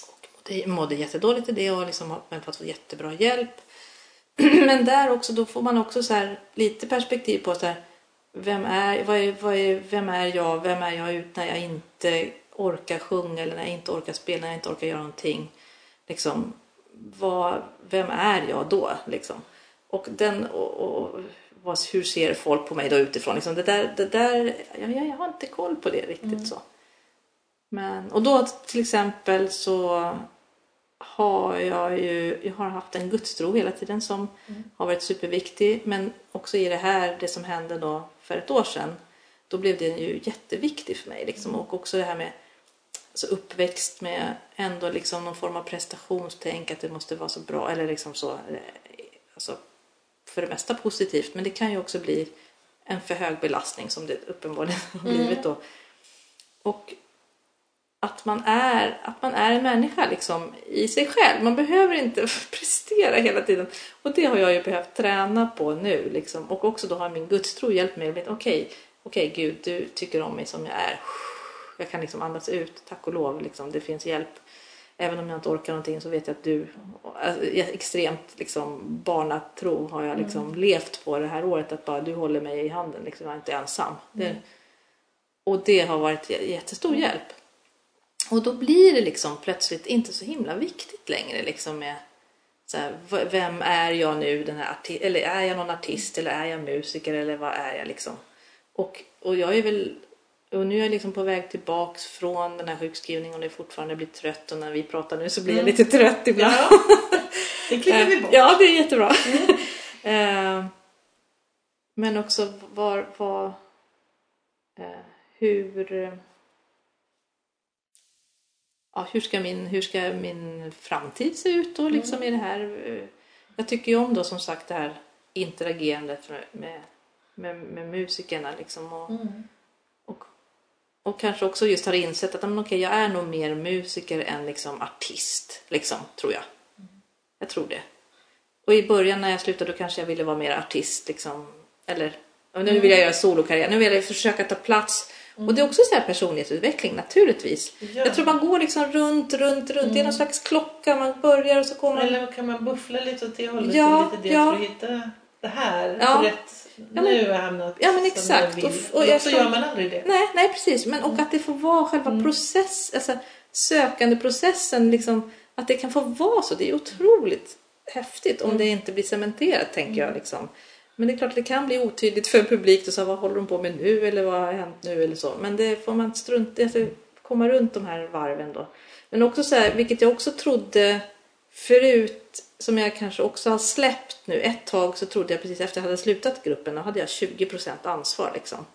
Och mådde, mådde jättedåligt i det och liksom har men fått jättebra hjälp. Men där också, då får man också så här, lite perspektiv på så här, vem är, vad är, vad är, vem är jag, vem är jag ut när jag inte orkar sjunga eller när jag inte orkar spela, när jag inte orkar göra någonting. Liksom, vad, vem är jag då? Liksom? Och, den, och, och vad, hur ser folk på mig då utifrån? Liksom, det där, det där, jag, jag, har inte koll på det riktigt så. Men, och då till exempel så har jag ju jag har haft en gudstro hela tiden som har varit superviktig. Men också i det här, det som hände då för ett år sedan, då blev det ju jätteviktig för mig. Liksom. Och också det här med alltså uppväxt med ändå liksom någon form av prestationstänk, att det måste vara så bra, eller liksom så, eh, alltså för det mesta positivt, men det kan ju också bli en för hög belastning som det uppenbarligen har blivit då. Och att man är, att man är en människa liksom i sig själv. Man behöver inte prestera hela tiden. Och det har jag ju behövt träna på nu. Liksom. Och också då har min gudstro hjälpt mig. Okej, okay, okej Gud, du tycker om mig som jag är. Jag kan liksom andas ut, tack och lov. Liksom. Det finns hjälp. Även om jag inte orkar någonting så vet jag att du... Alltså, extremt liksom, barnatro har jag liksom levt på det här året. Att bara du håller mig i handen. Liksom. Jag är inte ensam. Det, och det har varit jättestor hjälp. Och då blir det liksom plötsligt inte så himla viktigt längre liksom med så här, vem är jag nu, den här arti- eller är jag någon artist eller är jag musiker eller vad är jag liksom? Och, och jag är väl, och nu är jag liksom på väg tillbaks från den här sjukskrivningen och det fortfarande blir trött och när vi pratar nu så blir jag lite trött ibland. Ja, det klipper vi bort. Ja, det är jättebra. Eh, Men också var, var eh, hur ja, hur, ska min, hur ska min framtid se ut då liksom i det här? Jag tycker ju om då som sagt det här interagerandet med, med, med, musikerna liksom och, och, och kanske också just har insett att men, okej, jag är nog mer musiker än liksom artist, liksom, tror jag. Jag tror det. Och i början när jag slutade då kanske jag ville vara mer artist liksom. Eller nu vill jag göra solokarriär. Nu vill jag försöka ta plats. Och det är också så här personlighetsutveckling naturligtvis. Ja. Jag tror man går liksom runt, runt, runt. Det är någon slags klocka. Man börjar och så kommer man... Eller kan man buffla lite åt det hållet Ja, lite det ja. för att hitta det här Ja. rätt... men- nu har jag hamnat Ja, men som exakt. jag vill. Och och jag så tror- gör man aldrig det. Nej, nej precis. Men och att det får vara själva process, alltså sökandeprocessen, liksom, att det kan få vara så. Det är otroligt häftigt om det inte blir cementerat, tänker jag. Liksom. Men det är klart att det kan bli otydligt för publik. Och så, vad håller de på med nu? Eller vad har hänt nu? Eller så. Men det får man strunta alltså, komma runt de här varven då. Men också så här, vilket jag också trodde förut, som jag kanske också har släppt nu. Ett tag så trodde jag precis efter jag hade slutat gruppen, då hade jag 20% ansvar liksom.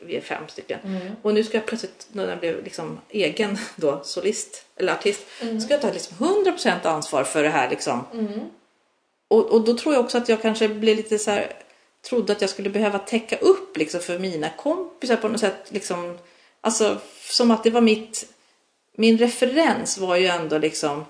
Vi är fem stycken. Och nu ska jag plötsligt, när jag blev liksom egen då, solist eller artist, ska jag ta liksom 100% ansvar för det här liksom. Och, och då tror jag också att jag kanske blev lite så här, trodde att jag skulle behöva täcka upp liksom för mina kompisar på något sätt. Liksom, alltså som att det var mitt, min referens var ju ändå liksom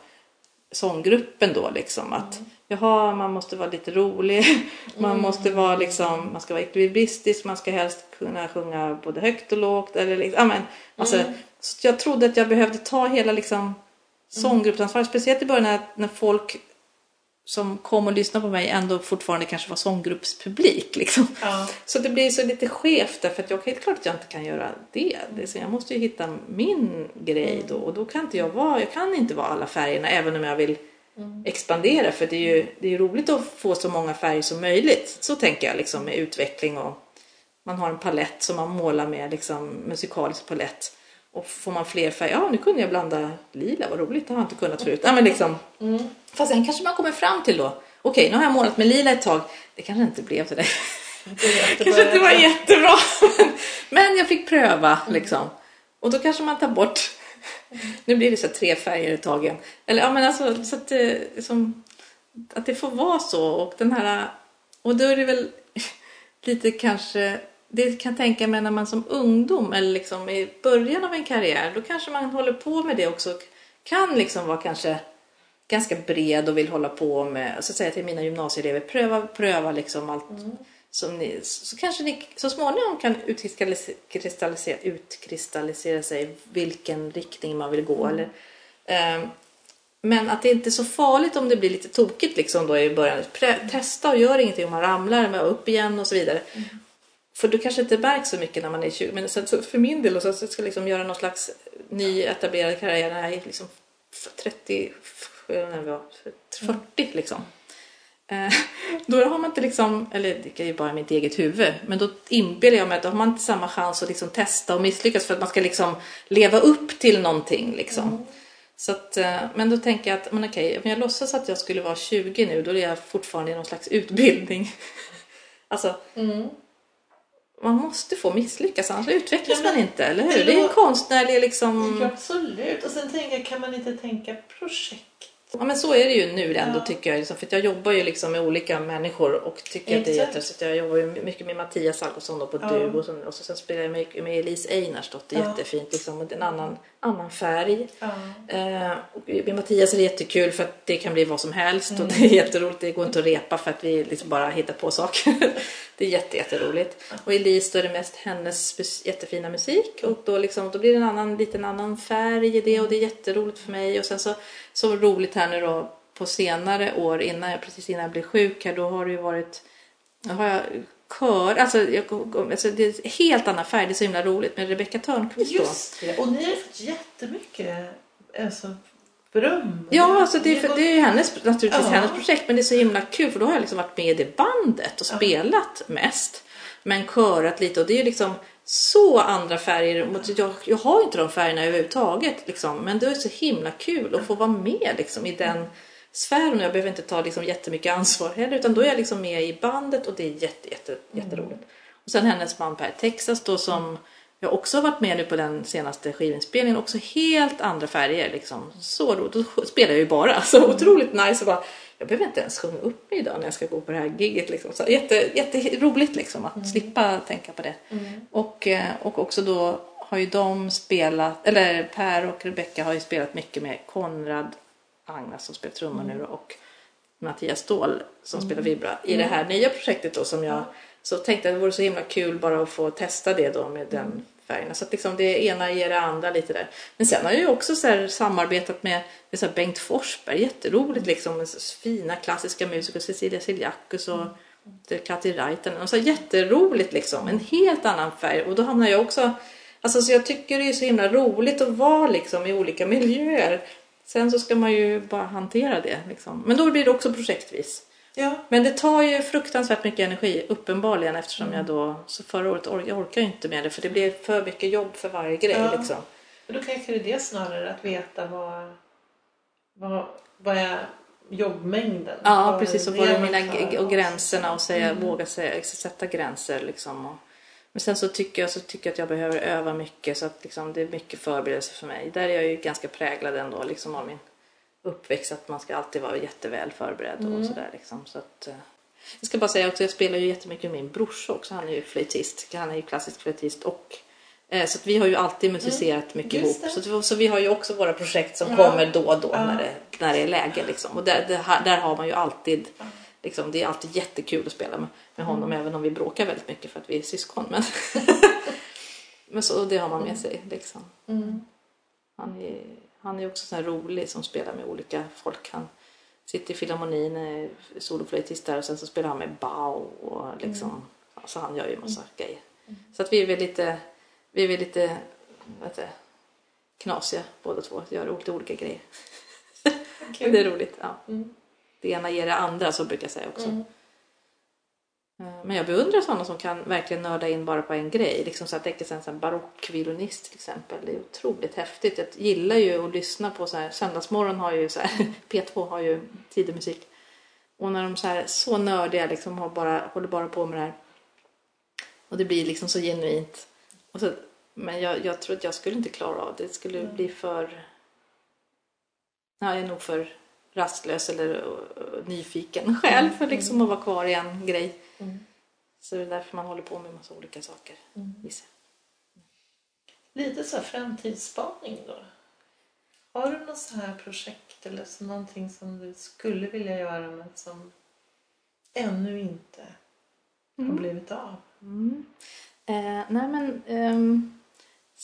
sånggruppen då liksom att jaha, man måste vara lite rolig, man måste vara liksom, man ska vara ekvilibristisk, man ska helst kunna sjunga både högt och lågt eller liksom, ja, men, alltså, så jag trodde att jag behövde ta hela liksom sånggruppsansvaret, speciellt i början när, när folk som kom och lyssnade på mig ändå fortfarande kanske var sånggruppspublik liksom. Ja. Så det blir så lite skevt därför att jag helt klart att jag inte kan göra det. det är så jag måste ju hitta min grej då och då kan inte jag vara, jag kan inte vara alla färgerna även om jag vill expandera för det är ju det är roligt att få så många färger som möjligt. Så tänker jag liksom med utveckling och man har en palett som man målar med, liksom musikalisk palett. Och får man fler färger, ja nu kunde jag blanda lila, vad roligt, det har jag inte kunnat förut. Ja, men liksom, Fast sen kanske man kommer fram till då, okej nu har jag målat med lila ett tag, det kanske inte blev till det. Det kanske inte var jättebra. Men jag fick pröva liksom. Och då kanske man tar bort, nu blir det så tre färger i taget. Eller ja men alltså så att det, som, att det får vara så och den här, och då är det väl lite kanske, det kan jag tänka mig när man som ungdom eller liksom i början av en karriär, då kanske man håller på med det också. Kan liksom vara kanske ganska bred och vill hålla på med, så säger jag till mina gymnasieelever, pröva, pröva liksom allt som ni, så kanske ni så småningom kan utkristallisera, utkristallisera sig vilken riktning man vill gå. Eller, ehm, men att det inte är så farligt om det blir lite tokigt liksom då i början. Prö- testa och gör ingenting om man ramlar, men upp igen och så vidare. För du kanske inte märks så mycket när man är 20. Men sen, så för min del, och så, ska jag liksom göra någon slags ny etablerad karriär när jag är liksom 30, när var 40 liksom. Eh, Då har man inte liksom, eller det är ju bara mitt eget huvud, men då inbillar jag mig att då har man inte samma chans att liksom testa och misslyckas för att man ska liksom leva upp till någonting liksom. Så att, eh, men då tänker jag att, men okej, om jag låtsas att jag skulle vara 20 nu, då är jag fortfarande i någon slags utbildning. alltså, man måste få misslyckas, annars utvecklas Ja, man inte, eller hur? Det är en konstnärlig liksom... Ja, absolut. Och sen tänker jag, kan man inte tänka projekt? Ja men så är det ju nu ändå Ja. tycker jag. liksom, För jag jobbar ju liksom med olika människor och tycker att det är Exakt. jätteintressant. Jag jobbar ju mycket med Mattias Algotsson på Ja. Du och, så, och så sen spelar jag mycket med Elise Einarsdotter, Ja. jättefint liksom. Och en annan, annan färg. Eh, och med Mattias är det jättekul för att det kan bli vad som helst och Mm. det är jätteroligt. Det går inte att repa för att vi liksom bara hittar på saker. det är jätte, jätteroligt. Och Elise då är det mest hennes jättefina musik och då, liksom, då blir det en annan, liten annan färg i det och det är jätteroligt för mig. Och sen så, så roligt här nu då på senare år innan jag, precis innan jag blev sjuk här, då har det ju varit då har jag kör, alltså, jag, alltså det är en helt annan färg, det är så himla roligt med Rebecca Törnqvist. Just det. Och ni har fått jättemycket alltså, beröm. Ja, alltså det, är, för, det är hennes, naturligtvis Ja. hennes projekt men det är så himla kul för då har jag liksom varit med i det bandet och spelat mest. Men körat lite och det är liksom så andra färger. Jag, jag har inte de färgerna överhuvudtaget liksom, men det är så himla kul att få vara med liksom i den sfären och jag behöver inte ta liksom jättemycket ansvar heller utan då är jag liksom med i bandet och det är jätte, jätte, jätteroligt. Och sen hennes man Per Texas då som jag också har varit med nu på den senaste skivinspelningen. Också helt andra färger liksom. Så roligt. Då spelar jag ju bara. Så otroligt nice. Och bara, jag behöver inte ens sjunga upp mig idag när jag ska gå på det här giget. Liksom. Så jätte, jätteroligt liksom att slippa tänka på det. Och, eh, och också då har ju de spelat, eller Per och Rebecca har ju spelat mycket med Konrad Agnes som spelar trummor nu då, och Mattias Ståhl som spelar vibra i det här nya projektet då som jag så tänkte att det vore så himla kul bara att få testa det då med den färgerna. Så att liksom det ena ger det andra lite där. Men sen har jag ju också samarbetat med, med så Bengt Forsberg, jätteroligt liksom fina klassiska musiker, Cecilia Siljakus och Kati Raitanen. Så jätteroligt liksom, en helt annan färg. Och då hamnar jag också, alltså så jag tycker det är så himla roligt att vara liksom i olika miljöer. Sen så ska man ju bara hantera det liksom. Men då blir det också projektvis. Ja. Men det tar ju fruktansvärt mycket energi, uppenbarligen, eftersom jag då... Så förra året or- jag orkar ju inte med det, för det blir för mycket jobb för varje grej. Ja. Liksom. Men då kanske det är det snarare, att veta vad, vad, vad är jobbmängden? Ja, precis. Och vad mina och gränserna och säga, Mm. våga säga, sätta gränser. Liksom. Och, men sen så tycker jag, så tycker jag att jag behöver öva mycket, så att liksom, det är mycket förberedelse för mig. Där är jag ju ganska präglad ändå liksom, av min uppväxt, att man ska alltid vara jätteväl förberedd och sådär. Liksom. Så att, eh, jag ska bara säga också, jag spelar ju jättemycket med min brorsa också. Han är ju flöjtist. Han är ju klassisk flöjtist och eh, så att vi har ju alltid musicerat mycket Mm. Just ihop. Så, att vi- så vi har ju också våra projekt som Ja. kommer då och då Ja. när, det, när det är läge. Liksom. Och där, det, där har man ju alltid, liksom, det är alltid jättekul att spela med, med honom även om vi bråkar väldigt mycket för att vi är syskon. Men, men så, det har man med sig. Liksom. Mm. Han är, han är också så här rolig som spelar med olika folk. Han sitter i Filharmonin, är soloflöjtist där och sen så spelar han med Bau och liksom, alltså han gör ju massa grejer. Så att vi är väl lite, vi är väl lite, heter det, knasiga båda två, gör lite olika grejer. Kul. Det är roligt. Ja. Mm. Det ena ger det andra så brukar jag säga också. Mm. Eh, Men jag beundrar sådana som kan verkligen nörda in bara på en grej. Liksom så att jag tänker en barockviolinist till exempel. Det är otroligt häftigt. Jag gillar ju att lyssna på så här. Söndagsmorgon har ju så här, P2 har ju tidig musik. Och när de så här så nördiga liksom har bara, håller bara på med det här. Och det blir liksom så genuint. Och så, men jag, jag tror att jag skulle inte klara av det. Det skulle bli för... Ja, jag är nog för rastlös eller uh, nyfiken själv för liksom att vara kvar i en grej. Mm. Så det är därför man håller på med massa olika saker. Mm. gissar. Lite så här framtidsspaning då. Har du något så här projekt eller så någonting som du skulle vilja göra men som ännu inte har blivit av? Mm. Eh, nej men ehm,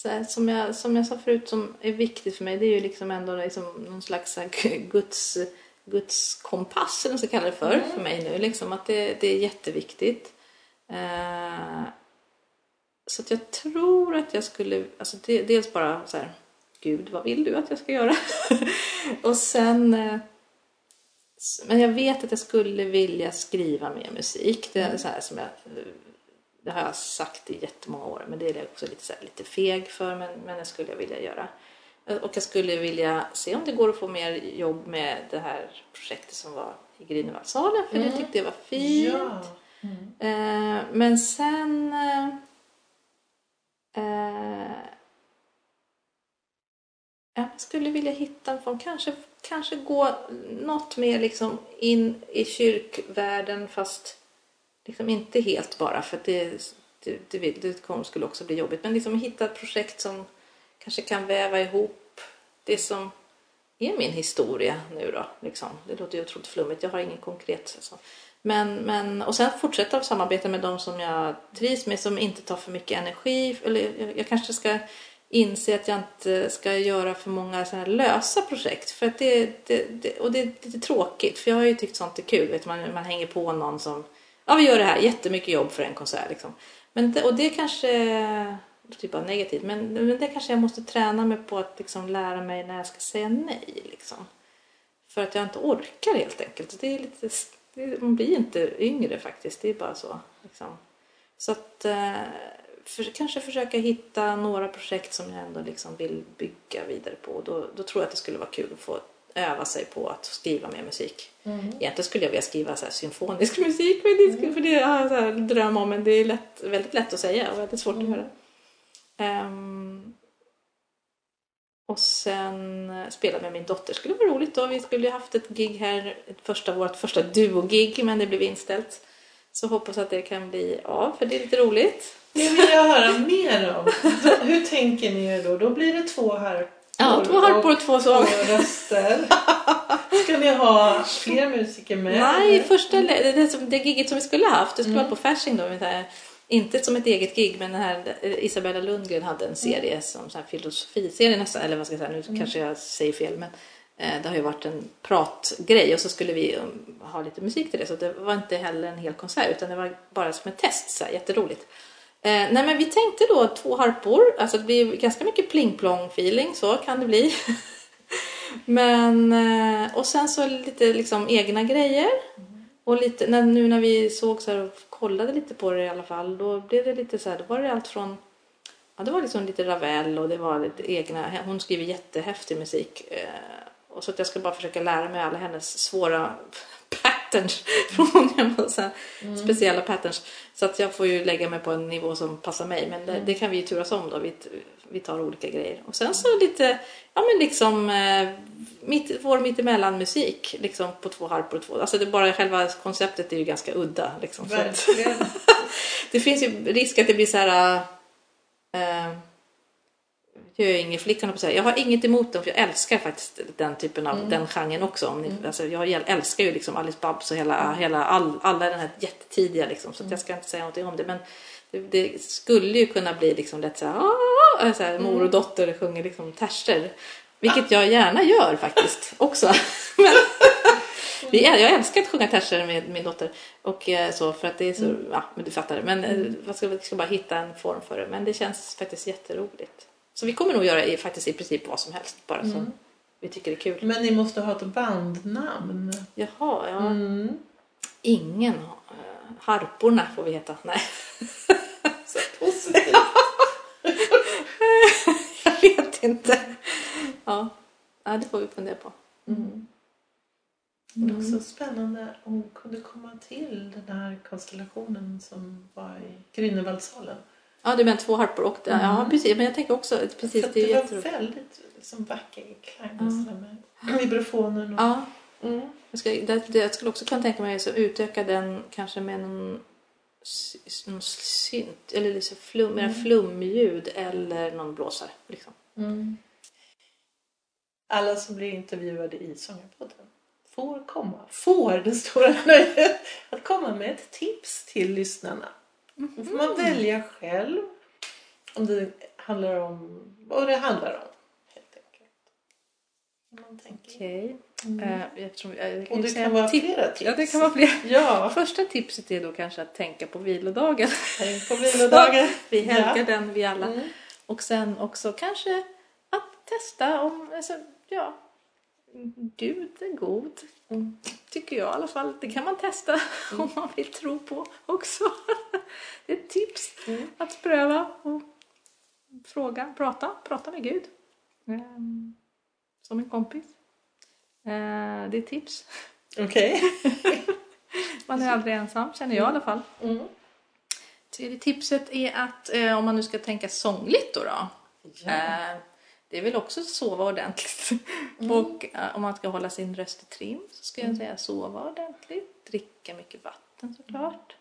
här, som, jag, som jag sa förut som är viktigt för mig det är ju liksom ändå liksom någon slags här, Guds, Guds kompass eller vad man ska kalla det för för mig nu. Liksom, att det, det är jätteviktigt. Eh, så att jag tror att jag skulle, alltså det, dels bara så här, Gud vad vill du att jag ska göra? och sen eh, men jag vet att jag skulle vilja skriva mer musik. Det är så här som jag det har jag sagt i jättemånga år men det är jag också lite, så här, lite feg för men, men det skulle jag vilja göra. Och jag skulle vilja se om det går att få mer jobb med det här projektet som var i Grünewaldsalen för det tyckte jag var fint. Ja. Eh, men sen eh, eh, jag skulle vilja hitta en form, kanske, kanske gå något mer liksom in i kyrkvärlden fast liksom inte helt bara för att det, det, det, det skulle också bli jobbigt. Men liksom hitta ett projekt som kanske kan väva ihop det som är min historia nu då. Liksom. Det låter ju otroligt flummigt, jag har ingen konkret. Så. Men, men, och sen fortsätta att samarbeta med de som jag trivs med som inte tar för mycket energi. Eller jag, jag kanske ska inse att jag inte ska göra för många så här lösa projekt. För att det, det, det, och det är tråkigt för jag har ju tyckt sånt är kul. Vet, man, man hänger på någon som ja vi gör det här, jättemycket jobb för en konsert liksom. Men det, och det kanske det är typ av negativt men, men det kanske jag måste träna mig på att liksom lära mig när jag ska säga nej liksom. För att jag inte orkar helt enkelt. Det är lite, det, man blir inte yngre faktiskt, det är bara så. Liksom. Så att eh, för, kanske försöka hitta några projekt som jag ändå liksom vill bygga vidare på. Då, då tror jag att det skulle vara kul att få öva sig på att skriva mer musik. Egentligen skulle jag vilja skriva så här symfonisk musik men det, skulle- för det har jag så här dröm om men det är lätt, väldigt lätt att säga och väldigt svårt att göra. Ehm, och sen eh, spela med min dotter skulle vara roligt då. Vi skulle ju haft ett gig här, ett första, vårt första duo-gig men det blev inställt. Så hoppas att det kan bli av för det är lite roligt. Det vill jag höra mer om. Hur tänker ni er då? Då blir det två harpor Ja, två harpor och två sånger. två röster. Ska ni ha fler musiker med? Nej, första, det, det, som- det giget som vi skulle ha haft, det skulle vara på Fasching då. här, inte som ett eget gig, men den här eh, Isabella Lundgren hade en serie som så här filosofiserie nästan, eller vad ska jag säga, nu kanske jag säger fel, men eh, det har ju varit en pratgrej och så skulle vi um, ha lite musik till det, så det var inte heller en hel konsert utan det var bara som ett test, så här, jätteroligt. Eh, nej men vi tänkte då två harpor, alltså det blir ganska mycket plingplong-feeling. så kan det bli. Men, eh, och sen så lite liksom egna grejer. Och lite, när, nu när vi såg så här och kollade lite på det i alla fall, då blev det lite så här, då var det allt från Ja, det var liksom lite Ravel och det var lite egna, hon skriver jättehäftig musik. Eh, och så att jag ska bara försöka lära mig alla hennes svåra patterns från gamla så här, speciella patterns. Så att jag får ju lägga mig på en nivå som passar mig. Men det, det kan vi ju turas om då. Vi, vi tar olika grejer. Och sen så lite, ja men liksom eh, mitt, vår mittemellan musik liksom på två harpor och två. Alltså det bara själva konceptet är ju ganska udda liksom. Verkligen. det finns ju risk att det blir så här... Äh, jag på säga. Jag har inget emot dem för jag älskar faktiskt den typen av den genren också. Om ni, alltså, jag älskar ju liksom Alice Babs och hela, hela all, alla den här jättetidiga liksom. Så jag ska inte säga någonting om det. Men det, det skulle ju kunna bli liksom lätt så här, så här mor och dotter sjunger liksom terser. Vilket jag gärna gör faktiskt också. Men, jag älskar att sjunga terser med min dotter. Och eh, så för att det är så, ja men du fattar. Men eh, vad ska, vi ska bara hitta en form för det. Men det känns faktiskt jätteroligt. Så vi kommer nog göra i, faktiskt i princip vad som helst bara så vi tycker det är kul. Men ni måste ha ett bandnamn. Jaha, ja. Mm. Ingen. eh, harporna får vi heta. Nej, Så positivt. jag vet inte. Ja. ja, det får vi fundera på. Mm. Det är också spännande om hon kunde komma till den här konstellationen som var i Grünewaldsalen. Ja, du menar två harpor och Ja, precis. Men jag tänker också precis, att det är det var väldigt liksom, vacker klang och sådär med vibrafonen. Och, Ja, mm. Jag, ska, det, det, jag skulle också kunna tänka mig att utöka den kanske med någon, någon synt eller liksom flum, mera flumljud eller någon blåsare. Liksom. Mm. alla som blir intervjuade i Sångarpodden får komma, får det stora nöjet att komma med ett tips till lyssnarna. Då får man välja själv om det handlar om vad det handlar om. Helt enkelt. Okej. Eftersom, jag Mm. Och ju det kan vara flera tips. Ja, det kan vara fler. Ja, Första tipset är då kanske att tänka på vilodagen. tänk på vilodagar. Vi helgar Ja. den, vi alla. Mm. Och sen också kanske att testa om, alltså, ja, Gud är god. Mm. Tycker jag i alla fall. Det kan man testa om man vill tro på också. Det är ett tips Mm. att pröva och fråga, prata, prata med Gud. Ehm, Som en kompis. Eh, Det är tips. Okej. Man är aldrig ensam, känner jag i alla fall. Mm. Tredje tipset är att eh, om man nu ska tänka sångligt då, då Ja. Det är väl också sova ordentligt. Och eh, om man ska hålla sin röst i trim så ska jag säga sova ordentligt, dricka mycket vatten såklart.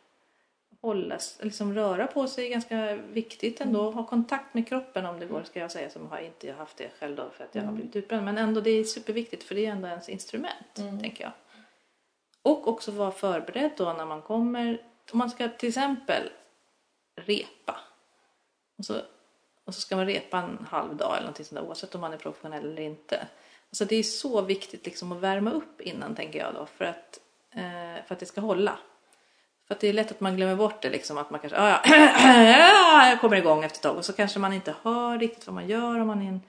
Hålla, liksom röra på sig är ganska viktigt ändå. Ha kontakt med kroppen om det går ska jag säga som har inte jag haft det själv då för att jag har blivit utbränd. Men ändå det är superviktigt för det är ändå ens instrument tänker jag. Och också vara förberedd då när man kommer. Om man ska till exempel repa. Och så, och så ska man repa en halv dag eller någonting sånt där, oavsett om man är professionell eller inte. Alltså det är så viktigt liksom att värma upp innan tänker jag då för att, eh, för att det ska hålla. För att det är lätt att man glömmer bort det liksom att man kanske, ah, ja, ja, jag kommer igång efter ett tag och så kanske man inte hör riktigt vad man gör om man är en,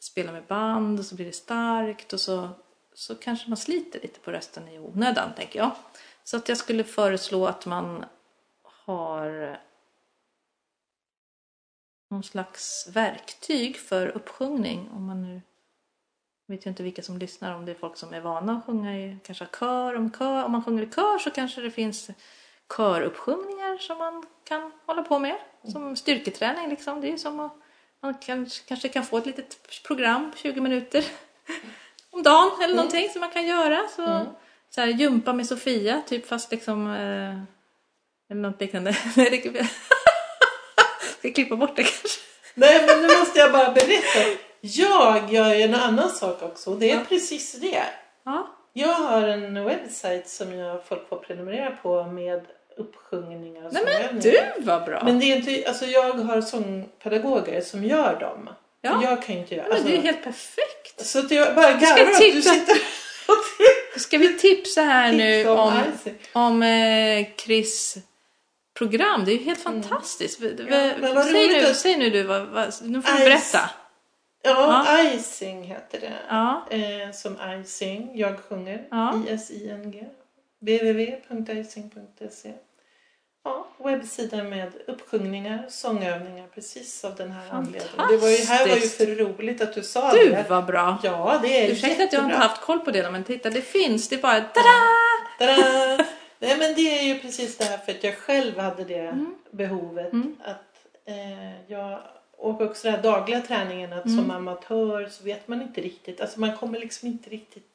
spelar med band och så blir det starkt och så, så kanske man sliter lite på rösten i onödan tänker jag. Så att jag skulle föreslå att man har någon slags verktyg för uppsjungning. Om man nu vet jag inte vilka som lyssnar, om det är folk som är vana att sjunga i kanske kör. Om, kör. om man sjunger i kör så kanske det finns köruppsjungningar som man kan hålla på med. Som styrketräning liksom. Det är som att man kan, kanske kan få ett litet program, 20 minuter om dagen eller någonting som man kan göra. Så, så här, jumpa med Sofia, typ fast liksom eh, eller något liknande. Ska jag klippa bort det kanske? Nej men nu måste jag bara berätta. Jag gör ju en annan sak också och det är precis det. Ja. Jag har en webbsajt som jag, folk får prenumerera på med uppsjungningar och Nej men du var bra! Men det är inte, alltså jag har sångpedagoger som gör dem. Ja. Jag kan ju inte göra men alltså, det är helt perfekt! Så att jag bara garvar att du sitter och Ska vi tipsa här nu om, om eh, Chris program? Det är ju helt fantastiskt. V- v- Mm. men vad säg, roligt nu, att- säg nu du, vad, vad, nu får du berätta. Ja, Icing heter det. Ja. Eh, som Icing, jag sjunger. Ja. I-S-I-N-G. www.icing.se Ja, webbsida med uppsjungningar, sångövningar precis av den här anledningen. Det var ju, här var ju för roligt att du sa Du det. var bra! Ja, det är Ursäkta att jag inte jättebra. haft koll på det men titta det finns, det är bara tada! Tada! Nej men det är ju precis det här för att jag själv hade det Mm. behovet. Att eh, jag och också den här dagliga träningen att Mm. som amatör så vet man inte riktigt. Alltså man kommer liksom inte riktigt.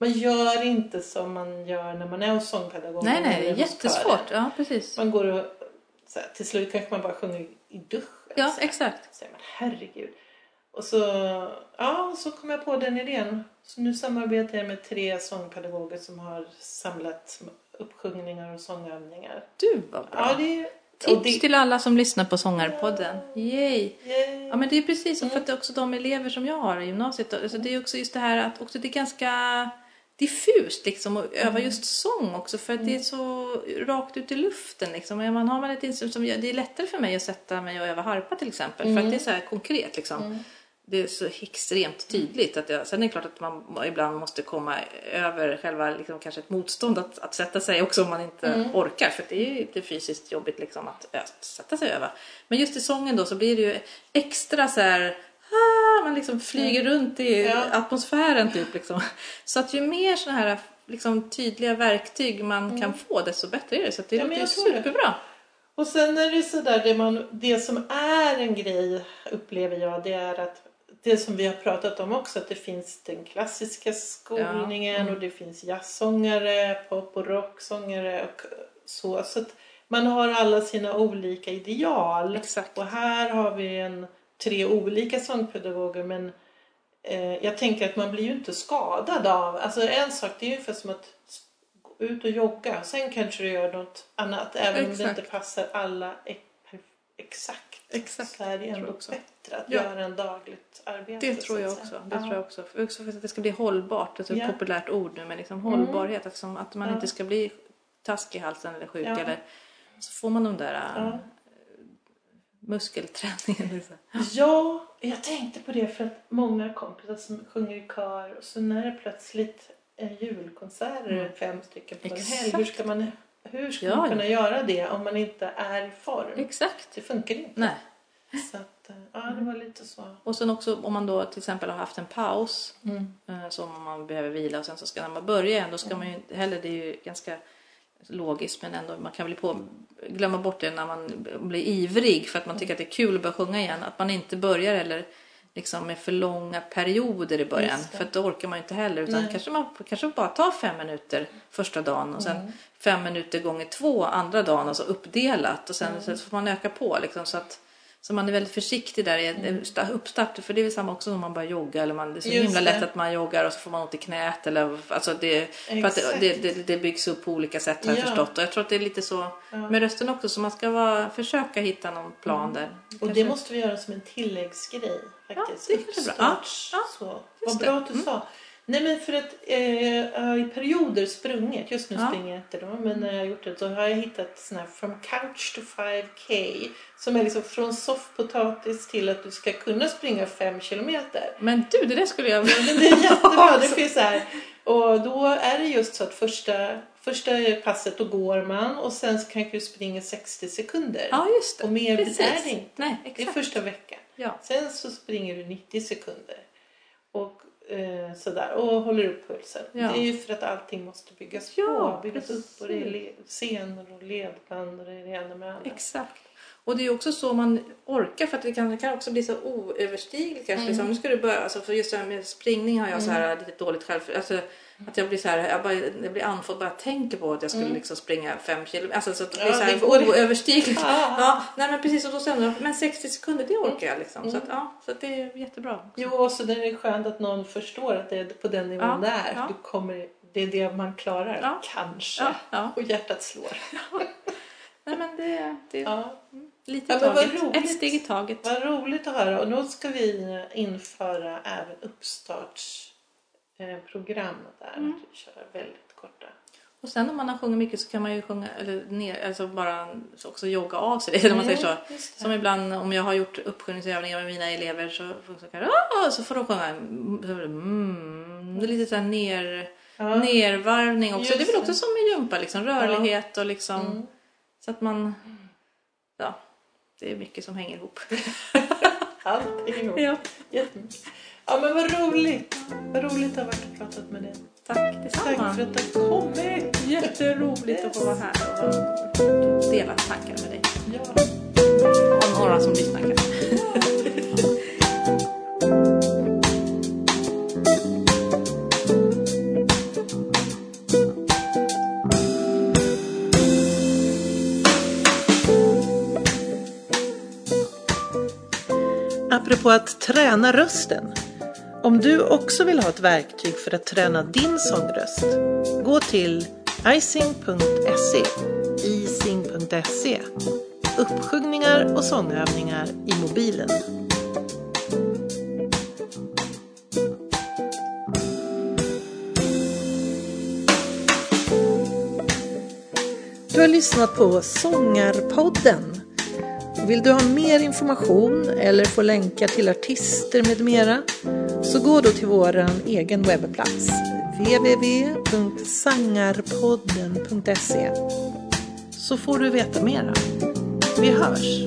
Man gör inte som man gör när man är hos sångpedagog. Nej nej, det eller är jättesvårt. Ja precis. Man går och här, till slut kanske man bara sjunger i duschen. Ja så här. exakt. Så men herregud. Och så, ja, så kom jag på den idén. Så nu samarbetar jag med tre sångpedagoger som har samlat uppsjungningar och sångövningar. Du var bra. Ja, det är... Tips det, till alla som lyssnar på Sångarpodden. Yay! Yay. Ja men det är precis så för att också de elever som jag har i gymnasiet. Alltså det är också just det här att också det är ganska diffust liksom att öva just sång också för att det är så rakt ut i luften liksom. Och Man har man ett instrument som gör, det är lättare för mig att sätta mig och öva harpa till exempel för att det är så här konkret liksom. Det är så extremt tydligt. Att jag, sen är det klart att man ibland måste komma över själva liksom, kanske ett motstånd att, att sätta sig också om man inte orkar. För det är ju lite fysiskt jobbigt liksom, att, ö, sätta sig och öva. Men just i sången då så blir det ju extra så här ah, man liksom flyger runt i Ja. atmosfären typ liksom. Så att ju mer sådana här liksom, tydliga verktyg man kan få desto bättre är det. Så att det Ja, låter tror det. superbra. Och sen är det sådär, det, man, det som är en grej upplever jag, det är att det som vi har pratat om också, att det finns den klassiska skolningen Mm. och det finns jazzsångare, pop och rocksångare och så. Så att man har alla sina olika ideal. Exakt. Och här har vi en, tre olika sångpedagoger men eh, jag tänker att man blir ju inte skadad av, alltså en sak det är ju ungefär som att gå ut och jogga. Sen kanske du gör något annat även om det Exakt. inte passar alla exakt. Exakt, Så är det ändå också. bättre att Ja. göra en dagligt arbete. Det tror jag också. Det Ja. tror jag också. Också för att det ska bli hållbart. Det är ett Ja. populärt ord nu. Men liksom Mm. hållbarhet. Liksom, att man inte ska bli taskig i halsen eller sjuk. Eller, så får man de där Ja. muskelträningen. Liksom. Ja, jag tänkte på det för att många kompisar som sjunger i kör och så när det plötsligt är julkonserter, Mm. fem stycken på en helg, hur ska man, hur ska Ja, man ja. kunna göra det om man inte är i form? Exakt. Det funkar inte. Nej. Så att, eh, ja, det var lite så. Och sen också om man då till exempel har haft en paus. Mm. eh, Som om man behöver vila och sen så ska när man börja igen. Då ska man ju inte heller, det är ju ganska logiskt men ändå man kan bli på, glömma bort det när man blir ivrig för att man tycker att det är kul att börja sjunga igen. Att man inte börjar eller liksom med för långa perioder i början. För då orkar man ju inte heller. Utan Nej. kanske man kanske bara tar fem minuter första dagen och sen Mm. fem minuter gånger två andra dagen. Alltså uppdelat. Och Mm. sen så får man öka på liksom så att så man är väldigt försiktig där i Mm. en sta- uppstart. För det är väl samma också när man börjar jogga. Eller man, det är så Just himla lätt det. att man joggar och så får man ont i knät. Eller, alltså det, för Exakt. det, det, det, det byggs upp på olika sätt har jag Ja. förstått. Och jag tror att det är lite så Ja. med rösten också. Så man ska vara, försöka hitta någon plan där. Och Kanske- det måste vi göra som en tilläggsgrej faktiskt. det kanske är bra. Ja, ja, så. Vad det. bra att du sa. Nej men för att eh, jag har i perioder sprungit, just nu Ja. springer jag inte då, men när jag har gjort det så har jag hittat sån här from couch to 5k som är liksom från soffpotatis till att du ska kunna springa 5 kilometer. Men du, det där skulle jag... Men det är jättebra. Det finns så här. Och då är det just så att första, första passet då går man och sen så kanske du springer 60 sekunder. Ja, just det. Och mer Precis. är det inte. Nej, Det är exakt. första veckan. Ja. Sen så springer du 90 sekunder. Och eh, sådär. Och håller upp pulsen. Ja. Det är ju för att allting måste byggas Ja, på. Byggas upp. Och det är precis. senor och ledband och det är det ena med det andra. Exakt. Och det är också så man orkar för att det kan, det kan också bli så oöverstigligt kanske. Mm. Liksom, nu ska du börja, alltså för just det här med springning har jag så här lite dåligt själv... Alltså, att jag blir så här, jag, bara, jag blir andfådd bara jag tänker på att jag skulle liksom springa fem kilo. Alltså så att det blir Mm. Ja, så här oöverstigligt. Ah. Ja, nej men precis och då säger jag, men 60 sekunder det orkar jag liksom. Så att, ja, så det är jättebra. Jo, och så det är skönt att någon förstår att det är på den nivån Ja, det är. ja. Du kommer, det är det man klarar. Ja. Kanske. Och hjärtat slår. Nej men det, det är Ja. lite Ja, taget. roligt. Ett steg i taget. Vad roligt att höra. Och nu ska vi införa även uppstartsprogram där. Mm. Att vi kör väldigt korta. Och sen om man har sjungit mycket så kan man ju sjunga, eller ner, alltså bara så också jogga av sig det, om man säger så. Som ibland om jag har gjort uppsjungningsövningar med mina elever så, så, kan, så får de sjunga mm, det, är lite så här ner, Ja. nervarvning också. Det är väl också som med gympa, liksom, rörlighet och liksom Mm. så att man, ja, det är mycket som hänger ihop. Allting ihop. ja, Jättemycket. Ja men vad roligt. Vad roligt att ha varit och pratat med dig. tack Tack detsamma. för att du har kommit. Jätteroligt att få vara här och dela tankar med dig. Ja. Och några som lyssnar kanske. Apropå att träna rösten. Om du också vill ha ett verktyg för att träna din sångröst, gå till icing.se icing.se Uppsjungningar och sångövningar i mobilen. Du har lyssnat på Sångarpodden. Vill du ha mer information eller få länkar till artister med mera så gå då till vår egen webbplats www.sangarpodden.se så får du veta mera. Vi hörs!